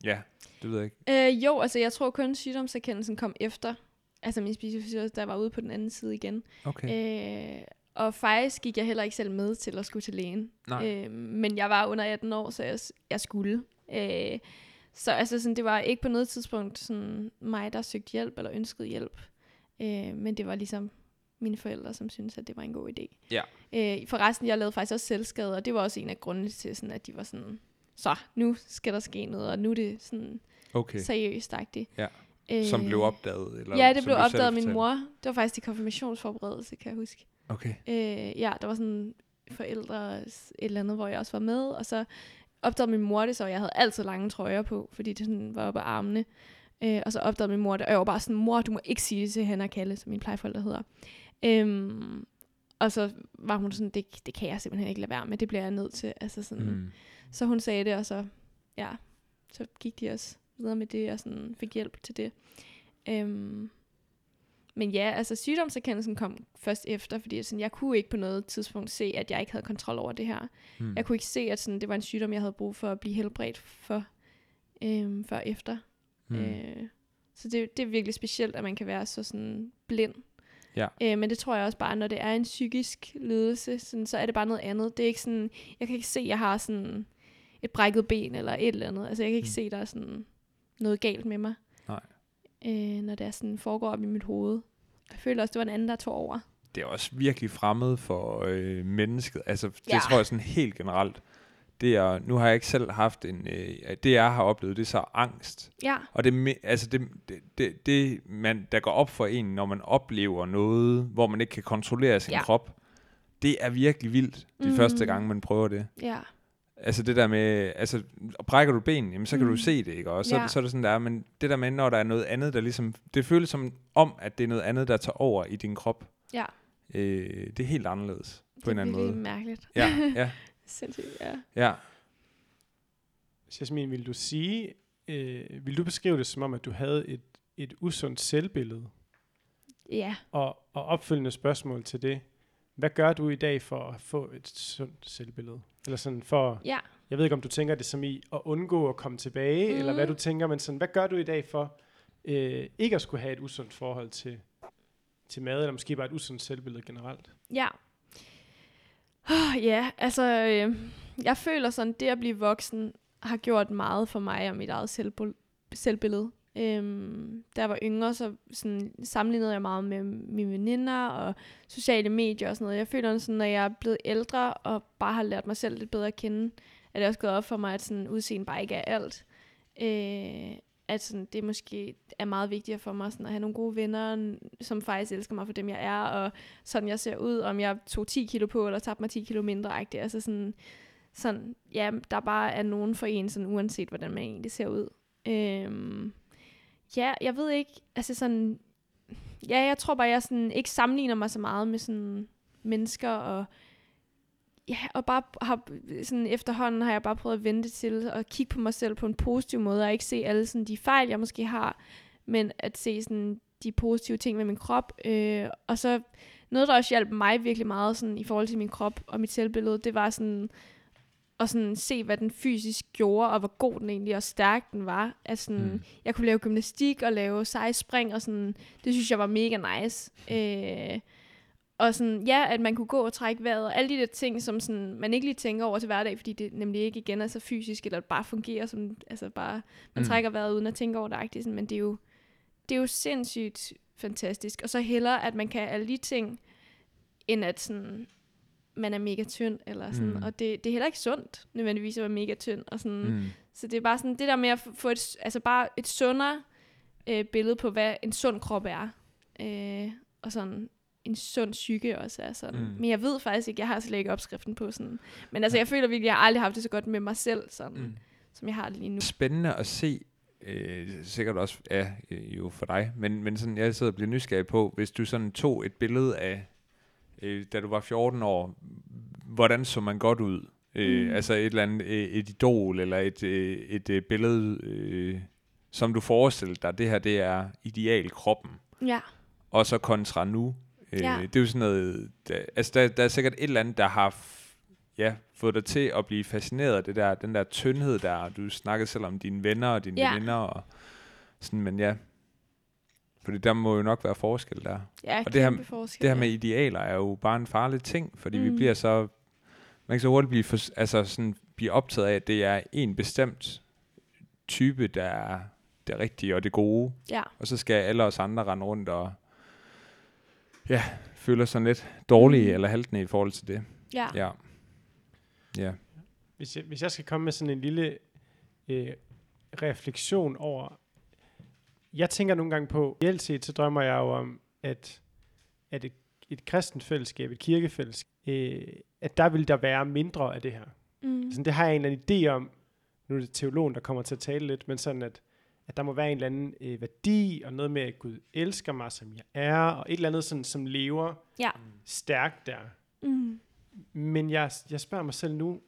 Ja, det ved jeg ikke. Øh, jo, altså jeg tror kun sygdomserkendelsen kom efter, altså min spiseforstyrrelse, der var ude på den anden side igen. Okay. Øh, og faktisk gik jeg heller ikke selv med til at skulle til lægen. Nej. Øh, men jeg var under 18 år, så jeg, jeg skulle. Øh, så altså, sådan, det var ikke på noget tidspunkt sådan, mig, der søgte hjælp eller ønskede hjælp. Øh, men det var ligesom mine forældre, som syntes, at det var en god idé. Ja. Øh, forresten, jeg lavede faktisk også selvskade, og det var også en af grundene til, sådan, at de var sådan, så nu skal der ske noget, og nu er det sådan Okay. seriøst agtigt. Ja. Øh, Som blev opdaget? Eller Ja, det blev opdaget af min mor. Det var faktisk til konfirmationsforberedelse, kan jeg huske. Okay. Øh, ja, der var sådan forældre et eller andet, hvor jeg også var med, og så opdagede min mor det så, jeg havde altid lange trøjer på, fordi det sådan var oppe af armene. Øh, og så opdagede min mor det, og jeg var bare sådan, mor, du må ikke sige det til hende og Kalle, som min plejeforældre hedder. Øhm, og så var hun sådan, det, det kan jeg simpelthen ikke lade være med, det bliver jeg nødt til. Altså sådan, mm. Så hun sagde det, og så, ja, så gik de også videre med det, og sådan fik hjælp til det. Øhm, men ja, altså sygdomserkendelsen kom først efter, fordi sådan, jeg kunne ikke på noget tidspunkt se, at jeg ikke havde kontrol over det her. Mm. Jeg kunne ikke se, at sådan, det var en sygdom, jeg havde brug for at blive helbredt for, øhm, før efter. Mm. Mm. Øh, så det, det er virkelig specielt, at man kan være så sådan blind. Ja. Øh, men det tror jeg også bare, når det er en psykisk lidelse, sådan, så er det bare noget andet. Det er ikke sådan, jeg kan ikke se, at jeg har sådan et brækket ben eller et eller andet. Altså jeg kan ikke Mm. mm. se, der er sådan noget galt med mig. Nej. Øh, når det er sådan foregår op i mit hoved. Jeg føler også, det var en anden, der tog over. det er også virkelig fremmed for øh, mennesket. Altså, det Ja. tror jeg sådan helt generelt. Det er, nu har jeg ikke selv haft en, øh, det jeg har oplevet, det er så angst. Ja, Og det, altså det, det, det, det man, der går op for en, når man oplever noget, hvor man ikke kan kontrollere sin Ja. krop, det er virkelig vildt, de Mhm. første gange, man prøver det. ja, Altså det der med, altså brækker du ben, jamen så kan mm. du se det, ikke? Og så, Ja. så er det sådan der, men det der med, når der er noget andet, der ligesom, det føles som om, at det er noget andet, der tager over i din krop. ja. Øh, det er helt anderledes, på det en er anden virkelig måde. mærkeligt. Ja, ja, *laughs* Sindssygt, ja. ja. Jasmin, vil du sige, øh, vil du beskrive det som om, at du havde et, et usundt selvbillede? Ja. Og, og opfølgende spørgsmål til det. Hvad gør du i dag for at få et sundt selvbillede? Eller sådan for, Ja. jeg ved ikke, om du tænker det som i at undgå at komme tilbage, mm. eller hvad du tænker, men sådan, hvad gør du i dag for øh, ikke at skulle have et usundt forhold til, til mad, eller måske bare et usundt selvbillede generelt? Ja. Oh, ja, altså, øh, jeg føler sådan, det at blive voksen har gjort meget for mig og mit eget selvbillede. Øhm, da jeg var yngre, så sådan, sammenlignede jeg meget med mine veninder og sociale medier og sådan noget. Jeg føler sådan, når jeg er blevet ældre og bare har lært mig selv lidt bedre at kende, at det også gået op for mig, at sådan, udseende bare ikke er alt. Øh, at sådan, det måske er meget vigtigere for mig sådan, at have nogle gode venner, som faktisk elsker mig for dem, jeg er, og sådan jeg ser ud, om jeg tog 10 kilo på, eller tabte mig 10 kilo mindre. Ikke? Altså sådan, sådan, ja, der bare er nogen for en, sådan, uanset hvordan man egentlig ser ud. Øhm, ja, jeg ved ikke, altså sådan, ja, jeg tror bare, jeg sådan ikke sammenligner mig så meget med sådan mennesker, og ja, og bare har, sådan efterhånden har jeg bare prøvet at vente til at kigge på mig selv på en positiv måde, og ikke se alle sådan de fejl, jeg måske har, men at se sådan de positive ting med min krop. Øh, og så noget, der også hjalp mig virkelig meget sådan, i forhold til min krop og mit selvbillede, det var sådan at sådan se, hvad den fysisk gjorde, og hvor god den egentlig og stærk den var. At sådan, Mm. Jeg kunne lave gymnastik og lave sejspring, og sådan, det synes jeg var mega nice. Øh, og sådan, ja, at man kunne gå og trække vejret, og alle de der ting, som sådan, man ikke lige tænker over til hverdag, fordi det nemlig ikke igen er så fysisk, eller bare fungerer som, altså bare, man Mm. trækker vejret uden at tænke over det, sådan, men det er jo, det er jo sindssygt fantastisk. Og så hellere, at man kan alle de ting, end at sådan, man er mega tynd, eller sådan, Mm. og det, det er heller ikke sundt, nødvendigvis at være mega tynd, og sådan, mm. Så det er bare sådan, det der med at få et, altså bare et sundere øh, billede på, hvad en sund krop er, øh, og sådan en sund psyke også er sådan. Mm. Men jeg ved faktisk ikke, jeg har slet ikke opskriften på sådan. Men altså, jeg føler virkelig, jeg har aldrig haft det så godt med mig selv, sådan, Mm. mm. som jeg har det lige nu. Spændende at se, øh, sikkert også ja, øh, jo for dig, men, men sådan, jeg sidder og bliver nysgerrig på, hvis du sådan tog et billede af, øh, da du var 14 år, hvordan så man godt ud? Øh, Mm. Altså et eller andet, øh, et idol, eller et, øh, et øh, billede, øh, som du forestillede dig, det her, det er ideal kroppen, Ja, og så kontra nu. Øh, Ja. Det er jo sådan noget, der, altså der, der er sikkert et eller andet, der har ja, fået dig til at blive fascineret af det der, den der tyndhed der, du snakkede selv om dine venner og dine Ja. veninder, og sådan, men ja, fordi der må jo nok være forskel der. ja Og det her- forskel. Det her ja. med idealer er jo bare en farlig ting, fordi mm. vi bliver så, man kan så hurtigt blive, for, altså sådan, blive optaget af, at det er en bestemt type, der er det rigtige og det gode, Ja, og så skal alle os andre rende rundt og ja, føler sig lidt dårlige. Mm. eller haltende i forhold til det. ja. Ja. Ja. Hvis jeg, hvis jeg skal komme med sådan en lille øh, refleksion over, jeg tænker nogle gange på, reelt set så drømmer jeg jo om, at, at et, et kristent fællesskab, et kirkefællesskab, øh, at der vil der være mindre af det her. Mm. Sådan, det har jeg en eller anden idé om, nu er det teologen, der kommer til at tale lidt, men sådan, at, at der må være en eller anden øh, værdi, og noget med, at Gud elsker mig, som jeg er, og et eller andet, sådan, som lever Ja. stærkt der. Mm. Men jeg, jeg spørger mig selv nu,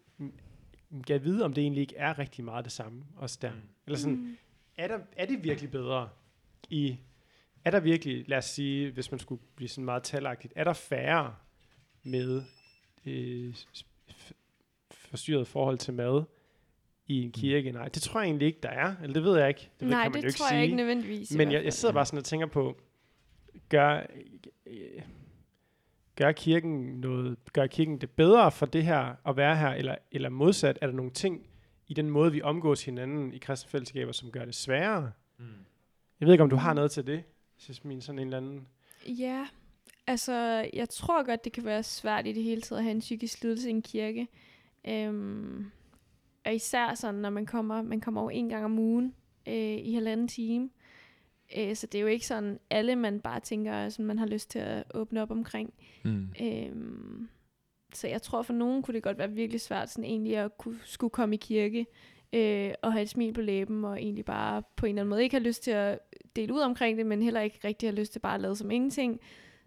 kan jeg vide, om det egentlig ikke er rigtig meget det samme, også der? Mm. Eller sådan, Mm. Er, der, er det virkelig bedre i, er der virkelig, lad os sige, hvis man skulle blive sådan meget talagtigt, er der færre med øh, forstyrret forhold til mad i en kirke? Nej, det tror jeg egentlig ikke, der er. Eller det ved jeg ikke. Det ved- Nej, kan man det jo ikke tror sige. jeg ikke nødvendigvis. Men jeg, jeg sidder bare sådan og tænker på, gør, øh, gør kirken noget, gør kirken det bedre for det her at være her, eller, eller modsat, er der nogle ting i den måde, vi omgås hinanden i kristne fællesskaber, som gør det sværere? Mm. Jeg ved ikke, om du har noget til det, min sådan en eller anden... Ja, altså jeg tror godt, det kan være svært i det hele taget at have en psykisk lidelse i en kirke. Øhm, og især sådan, når man kommer, man kommer over en gang om ugen øh, i halvanden time. Øh, så det er jo ikke sådan alle, man bare tænker, som man har lyst til at åbne op omkring. Mm. Øhm, så jeg tror for nogen kunne det godt være virkelig svært sådan egentlig at kunne, skulle komme i kirke øh, og have et smil på læben og egentlig bare på en eller anden måde ikke have lyst til at dele ud omkring det, men heller ikke rigtig have lyst til bare at lade som ingenting.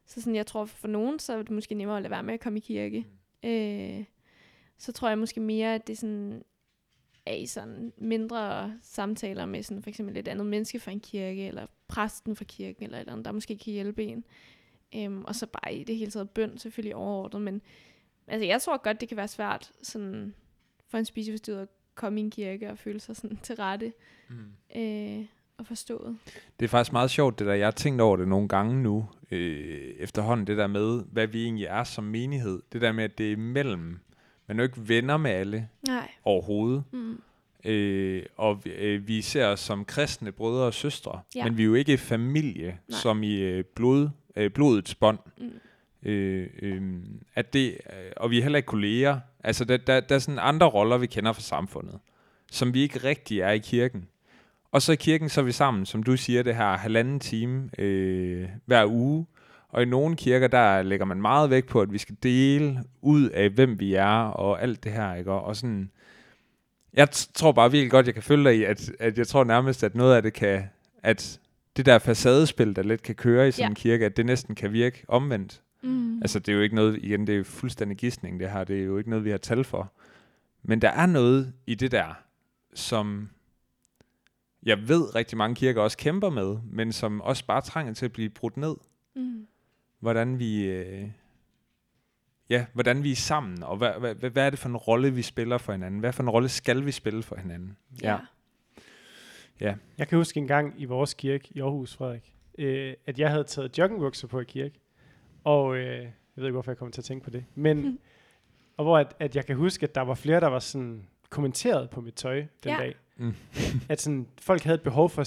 Så sådan, jeg tror for nogen, så er det måske nemmere at lade være med at komme i kirke. Øh, så tror jeg måske mere, at det sådan, er i sådan mindre samtaler med sådan for eksempel et andet menneske fra en kirke, eller præsten fra kirken, eller et eller andet, der måske kan hjælpe en. Øhm, og så bare i det hele taget bøn selvfølgelig overordnet, men altså jeg tror godt, det kan være svært sådan for en spiseforstyrret at komme i en kirke og føle sig sådan til rette mm. øh, og forstået. Det er faktisk meget sjovt, det der. Jeg har tænkt over det nogle gange nu, øh, efterhånden, det der med, hvad vi egentlig er som menighed. Det der med, at det er mellem. Man er jo ikke venner med alle Nej. overhovedet. Mm. Øh, og øh, vi ser os som kristne brødre og søstre, Ja. men vi er jo ikke familie, Nej. som i øh, blod, øh, blodets bånd. Mm. Øh, øh, at det, og vi er heller ikke kolleger. Altså, der, der, der er sådan andre roller, vi kender fra samfundet, som vi ikke rigtig er i kirken. Og så i kirken, så er vi sammen, som du siger, det her halvanden time øh, hver uge. Og i nogle kirker, der lægger man meget vægt på, at vi skal dele ud af, hvem vi er, og alt det her, ikke? Og, sådan, jeg tror bare virkelig godt, jeg kan følge dig i, at, at jeg tror nærmest, at noget af det kan, at det der facadespil, der lidt kan køre i sådan Ja. en kirke, at det næsten kan virke omvendt. Mm. Altså, det er jo ikke noget, igen, det er jo fuldstændig gidsning, det her. Det er jo ikke noget, vi har tal for. Men der er noget i det der, som jeg ved rigtig mange kirker også kæmper med, men som også bare trænger til at blive brudt ned. Mm. Hvordan vi, øh, ja, hvordan vi er sammen, og hvad, hvad, hvad, hvad er det for en rolle, vi spiller for hinanden? Hvad for en rolle skal vi spille for hinanden? Ja. Jeg kan huske en gang i vores kirke i Aarhus, Frederik, øh, at jeg havde taget joggingbukser på i kirke. Og øh, jeg ved ikke, hvorfor jeg kommer til at tænke på det. Men, Mm. *laughs* og hvor at, at jeg kan huske, at der var flere, der var sådan kommenteret på mit tøj den Ja. dag. Mm. at sådan, folk havde et behov for,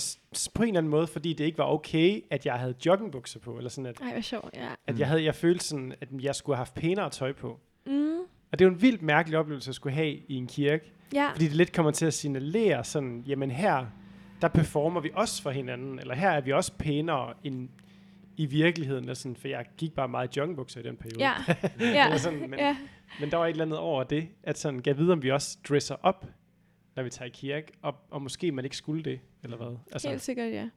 på en eller anden måde, fordi det ikke var okay, at jeg havde joggingbukser på. Eller sådan, at, Ej, hvor sjovt, ja. at Mm. jeg, havde, jeg følte sådan, at jeg skulle have haft pænere tøj på. Mm. Og det er jo en vildt mærkelig oplevelse at skulle have i en kirke. Ja. Fordi det lidt kommer til at signalere sådan, jamen her, der performer vi også for hinanden, eller her er vi også pænere end i virkeligheden. Eller sådan, for jeg gik bare meget i joggingbukser i den periode. Ja. *laughs* ja. Sådan, men, ja. men der var et eller andet over det, at sådan, gav vide, om vi også dresser op, når vi tager i kirke, og, og måske man ikke skulle det, eller hvad? Altså. Helt sikkert, ja.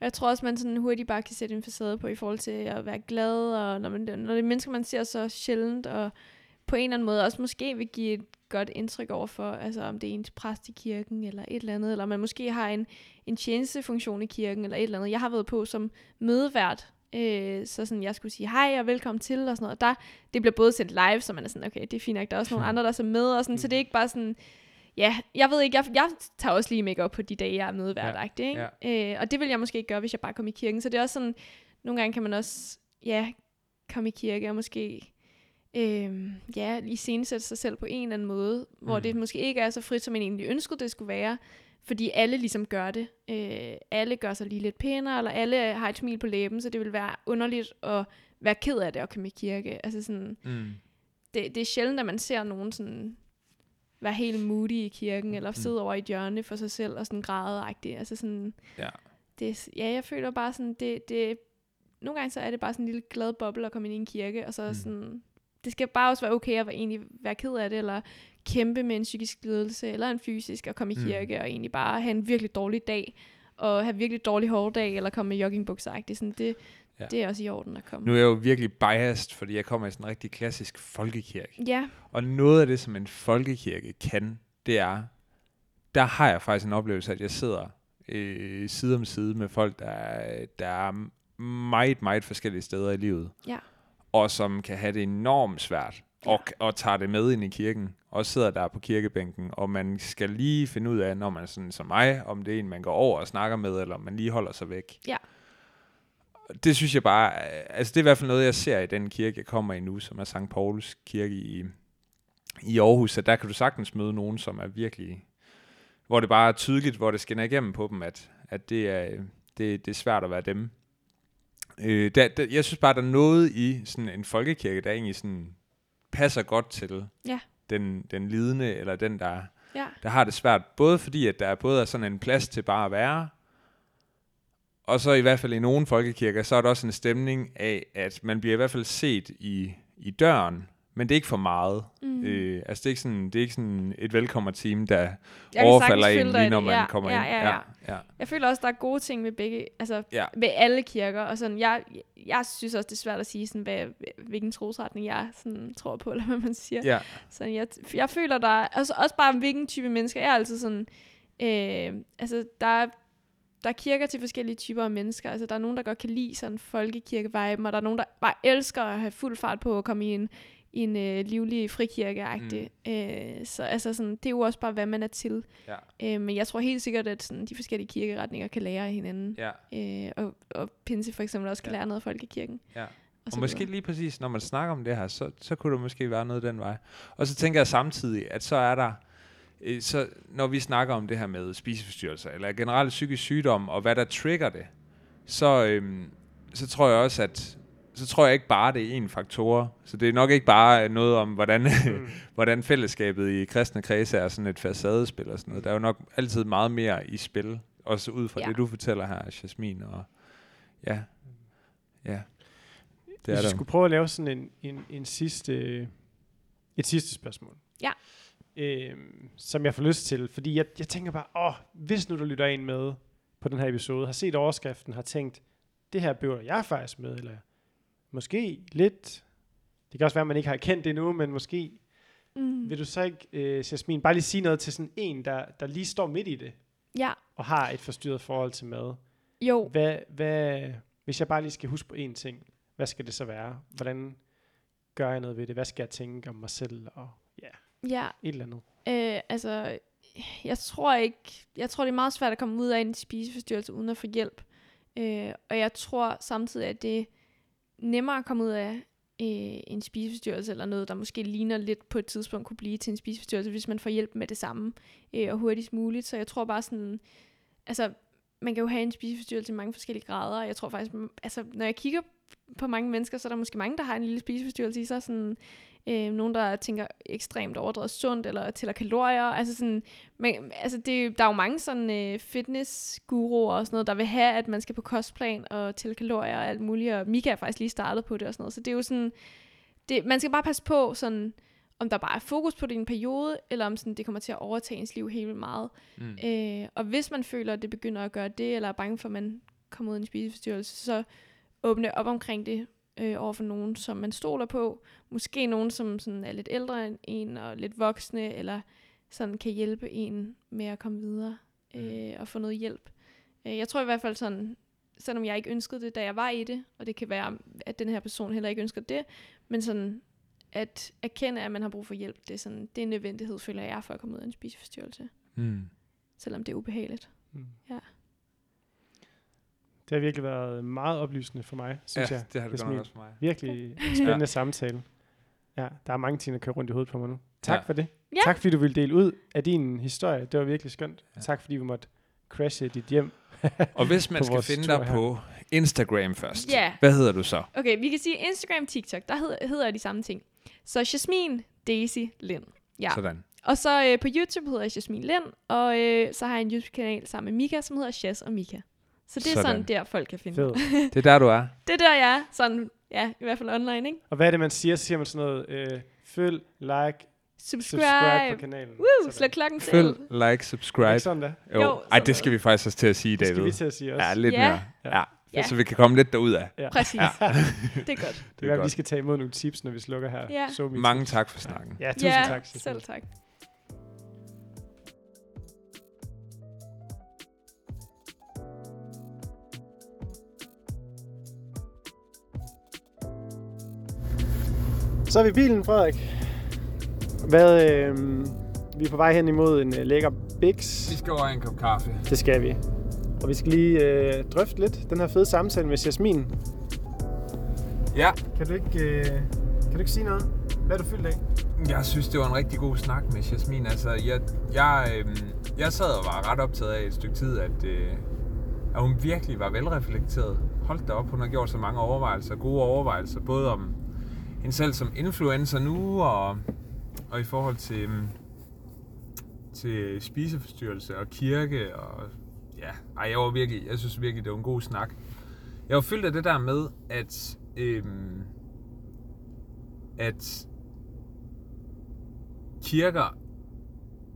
Og jeg tror også, man sådan hurtigt bare kan sætte en facade på i forhold til at være glad, og når, man, når det er mennesker, man ser så sjældent, og på en eller anden måde også måske vil give et godt indtryk over for, altså om det er ens præst i kirken, eller et eller andet, eller man måske har en, en tjenestefunktion i kirken, eller et eller andet. Jeg har været på som mødevært, øh, så sådan, jeg skulle sige hej og velkommen til, og sådan noget. Og der, det bliver både sendt live, så man er sådan, okay, det er fint nok, der er også nogle *laughs* andre, der er med, og sådan, så det er ikke bare sådan, ja, jeg ved ikke, jeg, jeg tager også lige make på de dage, jeg er mødevært, ja. ikke? Øh, og det vil jeg måske ikke gøre, hvis jeg bare kom i kirken. Så det er også sådan, nogle gange kan man også, ja, komme i kirke og måske, øh, ja, lige scenesætte sig selv på en eller anden måde, hvor Mm. det måske ikke er så frit, som man egentlig ønskede, det skulle være, fordi alle ligesom gør det. Øh, alle gør sig lige lidt pænere, eller alle har et smil på læben, så det vil være underligt at være ked af det at komme i kirke. Altså sådan, Mm. det, det er sjældent, at man ser nogen sådan være helt moody i kirken, eller sidde over i et hjørne for sig selv og sådan græde Altså sådan, Ja. det, ja, jeg føler bare sådan, det, det, nogle gange så er det bare sådan en lille glad boble at komme ind i en kirke, og så Mm. mm. sådan, det skal bare også være okay at være, egentlig være ked af det, eller kæmpe med en psykisk lidelse, eller en fysisk, og komme i Mm. kirke, og egentlig bare have en virkelig dårlig dag, og have virkelig dårlig hårdag, eller komme med joggingbukser. Det, sådan, det, Ja. det er også i orden at komme. Nu er jeg jo virkelig biased, fordi jeg kommer i sådan en rigtig klassisk folkekirke. Ja, Og noget af det, som en folkekirke kan, det er, der har jeg faktisk en oplevelse, at jeg sidder øh, side om side med folk, der, er- der er meget, meget forskellige steder i livet. Ja. Og som kan have det enormt svært, og, og tager det med ind i kirken, og sidder der på kirkebænken, og man skal lige finde ud af, når man er sådan som mig, om det er en, man går over og snakker med, eller om man lige holder sig væk. Ja. Det synes jeg bare, altså det er i hvert fald noget, jeg ser i den kirke, jeg kommer i nu, som er St. Pauls kirke i, i Aarhus, at der kan du sagtens møde nogen, som er virkelig, hvor det bare er tydeligt, hvor det skinner igennem på dem, at, at det, er, det, det er svært at være dem. Øh, der, der, jeg synes bare, der er noget i sådan en folkekirke, der egentlig sådan passer godt til Ja. den, den lidende, eller den, der, ja, der har det svært. Både fordi, at der er både er sådan en plads til bare at være, og så i hvert fald i nogle folkekirker, så er der også en stemning af, at man bliver i hvert fald set i, i døren, men det er ikke for meget. Mm. Øh, altså, det er ikke sådan, det er ikke sådan et velkommer-team, der kan overfalder en lige, når man Ja, kommer ja, ind. ja, ja. ja. Jeg føler også, der er gode ting ved begge, altså Ja. ved alle kirker, og sådan, jeg, jeg synes også, det er svært at sige, sådan, hvad, hvilken trosretning jeg sådan, tror på, *laughs* eller hvad man siger. ja. Så jeg, jeg føler, der er, altså også bare, hvilken type mennesker, jeg er altid sådan, øh, altså der er, der er kirker til forskellige typer af mennesker. Altså, der er nogen, der godt kan lide sådan folkekirke-viben, og der er nogen, der bare elsker at have fuld fart på at komme i en, i en øh, livlig frikirke mm. øh, Så altså, sådan, det er jo også bare, hvad man er til. Ja. Øh, men jeg tror helt sikkert, at sådan, de forskellige kirkeretninger kan lære af hinanden. ja. Øh, og, og Pinse for eksempel også kan Ja. lære noget af folkekirken. Ja. Og, Og måske videre. lige præcis, når man snakker om det her, så, så kunne der måske være noget den vej. Og så tænker jeg samtidig, at så er der, øh, så når vi snakker om det her med spiseforstyrrelser, eller generelt psykisk sygdom, og hvad der trigger det, så, øhm, så tror jeg også, at så tror jeg ikke bare, det er en faktor. Så det er nok ikke bare noget om, hvordan, Mm. *laughs* hvordan fællesskabet i kristne kredse er sådan et facadespil og sådan noget. Der er jo nok altid meget mere i spil, også ud fra Ja. det, du fortæller her, Jasmin. Og ja, ja. Det Hvis er vi skulle prøve at lave sådan en, en, en sidste, et sidste spørgsmål. Ja. Øhm, som jeg får lyst til, fordi jeg, jeg tænker bare, åh, hvis nu du lytter en med på den her episode, har set overskriften, har tænkt, det her bøver jeg faktisk med, eller måske lidt, det kan også være, at man ikke har kendt det endnu, men måske, Mm. vil du så ikke, øh, Jasmin, bare lige sige noget til sådan en, der, der lige står midt i det, Ja, og har et forstyrret forhold til mad. jo. Hvad, hvad, hvis jeg bare lige skal huske på én ting, hvad skal det så være? Hvordan gør jeg noget ved det? Hvad skal jeg tænke om mig selv? Og ja, Ja, et eller andet. Øh, altså, jeg tror ikke, jeg tror det er meget svært at komme ud af en spiseforstyrrelse uden at få hjælp. Øh, og jeg tror samtidig, at det er nemmere at komme ud af øh, en spiseforstyrrelse, eller noget, der måske ligner lidt på et tidspunkt kunne blive til en spiseforstyrrelse, hvis man får hjælp med det samme, øh, og hurtigst muligt. Så jeg tror bare sådan, altså, man kan jo have en spiseforstyrrelse i mange forskellige grader, og jeg tror faktisk, altså, når jeg kigger på mange mennesker, så er der måske mange, der har en lille spiseforstyrrelse i sig, sådan, øh, nogen, der tænker ekstremt overdrevet sundt, eller tæller kalorier, altså sådan, men, altså det, der er jo mange sådan øh, fitness-guruer og sådan noget, der vil have, at man skal på kostplan og tælle kalorier og alt muligt, og Mika er faktisk lige startet på det og sådan noget, så det er jo sådan, det, man skal bare passe på sådan, om der bare er fokus på det i en periode, eller om sådan, det kommer til at overtage ens liv helt vildt meget. Mm. Øh, og hvis man føler, at det begynder at gøre det, eller er bange for, at man kommer ud i en spiseforstyrrelse, så åbne op omkring det øh, over for nogen, som man stoler på. Måske nogen, som sådan er lidt ældre end en, og lidt voksne, eller sådan kan hjælpe en med at komme videre øh, og få noget hjælp. Øh, jeg tror i hvert fald sådan, selvom jeg ikke ønskede det, da jeg var i det, og det kan være, at den her person heller ikke ønsker det, men sådan at erkende, at man har brug for hjælp, det er, sådan, det er en nødvendighed, føler jeg, for at komme ud af en spiseforstyrrelse, Mm. selvom det er ubehageligt. Mm. Ja. Det har virkelig været meget oplysende for mig, synes ja, jeg. det har det godt også for mig. Virkelig en spændende samtale. Ja, der er mange ting, der kører rundt i hovedet på mig nu. Tak Ja. for det. Ja. Tak fordi du ville dele ud af din historie. Det var virkelig skønt. Ja. Tak fordi vi måtte crashe dit hjem. *laughs* Og hvis man skal finde dig her. på Instagram først, Ja. hvad hedder du så? Okay, vi kan sige Instagram, TikTok, der hedder, hedder de samme ting. Så Jasmin, Daisy, Lind. Ja. Sådan. Og så øh, på YouTube hedder jeg Jasmin Lind, og øh, så har jeg en YouTube-kanal sammen med Mika, som hedder Jas og Mika. Så det er sådan, Sådan. der, folk kan finde Fed. Det er der, du er. *laughs* Det er der, jeg er. Sådan, ja, i hvert fald online, ikke? Og hvad er det, man siger? Så siger man sådan noget, øh, følg, like, Subscribe. subscribe på kanalen. Woo, Sådan. slå klokken til. Følg, like, det subscribe. ikke sådan der? Jo. Jo, Ej, det skal vi faktisk også til at sige, Det skal vi til at sige også. Ja, lidt Ja. mere. Ja. Ja. Så vi kan komme lidt derud af. Ja. Præcis. Ja. *laughs* *laughs* det er godt. Det er er godt, vi skal tage imod nogle tips, når vi slukker her. Ja. So Mange tips. tak for snakken. Ja, tusind ja, tak. Selv tak. Så er vi i bilen, Frederik. Hvad, øh, vi er på vej hen imod en øh, lækker Bix. skal over en kop kaffe. Det skal vi. Og vi skal lige øh, drøfte lidt den her fede samtale med Jasmin. Ja, Kan du ikke, øh, kan du ikke sige noget? Hvad er du fyldt af? jeg synes, det var en rigtig god snak med Jasmin. Altså, jeg, jeg, øh, jeg sad og var ret optaget af et stykke tid, at, øh, at hun virkelig var velreflekteret. Hold da op, hun har gjort så mange overvejelser, gode overvejelser, både om hende selv som influencer nu, og, og i forhold til, mm, til spiseforstyrrelse og kirke, og ja, ej, jeg var virkelig, jeg synes virkelig, det var en god snak. Jeg var fyldt af det der med, at, øhm, at kirker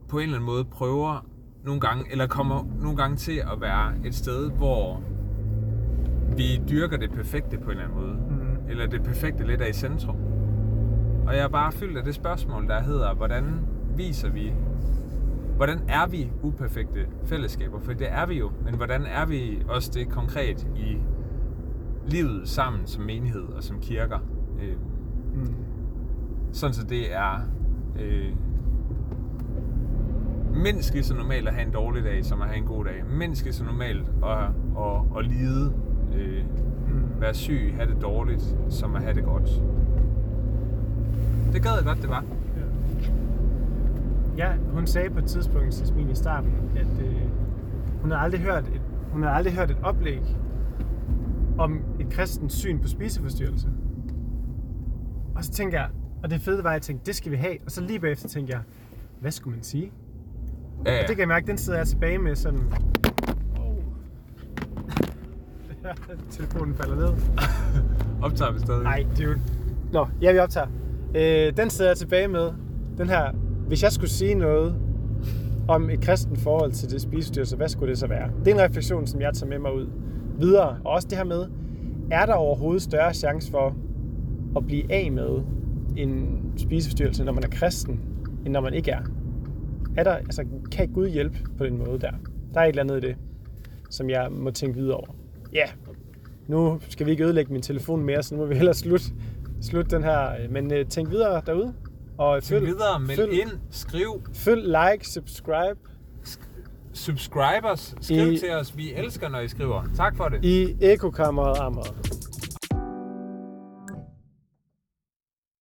på en eller anden måde prøver nogle gange, eller kommer nogle gange til at være et sted, hvor vi dyrker det perfekte på en eller anden måde. Mm. Eller det perfekte lidt er i centrum. Og jeg er bare fyldt af det spørgsmål, der hedder, hvordan viser vi, hvordan er vi uperfekte fællesskaber? For det er vi jo, men hvordan er vi også det konkret i livet sammen som menighed og som kirker? Øh, Mm. sådan så det er øh, mindst lige så normalt at have en dårlig dag, som at have en god dag. Mindst lige så normalt at, at, at lide, øh, Mm. Være syg, have det dårligt, som at have det godt. Det gad jeg godt, det var. Ja, hun sagde på et tidspunkt, Jasmin, i starten, at øh, hun havde aldrig hørt et, hun havde aldrig hørt et oplæg om et kristent syn på spiseforstyrrelse. Og så tænker jeg, og det fede var, at jeg tænkte, det skal vi have. Og så lige bagefter tænkte jeg, hvad skulle man sige? Ja, Og ja. det kan jeg mærke, den sidder jeg tilbage med sådan... *laughs* Telefonen falder ned. *laughs* Optager vi stadig? Nej, dude. Nå, ja, vi optager. Øh, den sidder jeg tilbage med. Den her, hvis jeg skulle sige noget om et kristen forhold til det spiseforstyrrelse, hvad skulle det så være? Det er en refleksion, som jeg tager med mig ud videre. Og også det her med, er der overhovedet større chance for at blive af med en spiseforstyrrelse, når man er kristen, end når man ikke er? er der, altså, kan Gud hjælpe på den måde der? Der er et eller andet i det, som jeg må tænke videre over. Ja, nu skal vi ikke ødelægge min telefon mere, så nu må vi hellere slutte, slutte den her. Men uh, tænk videre derude. Og Følg følg, videre, meld følg- ind, skriv, følg, like, subscribe subscribe os, skriv I- til os. Vi elsker, når I skriver. Tak for det. i Ekokammeret Amager.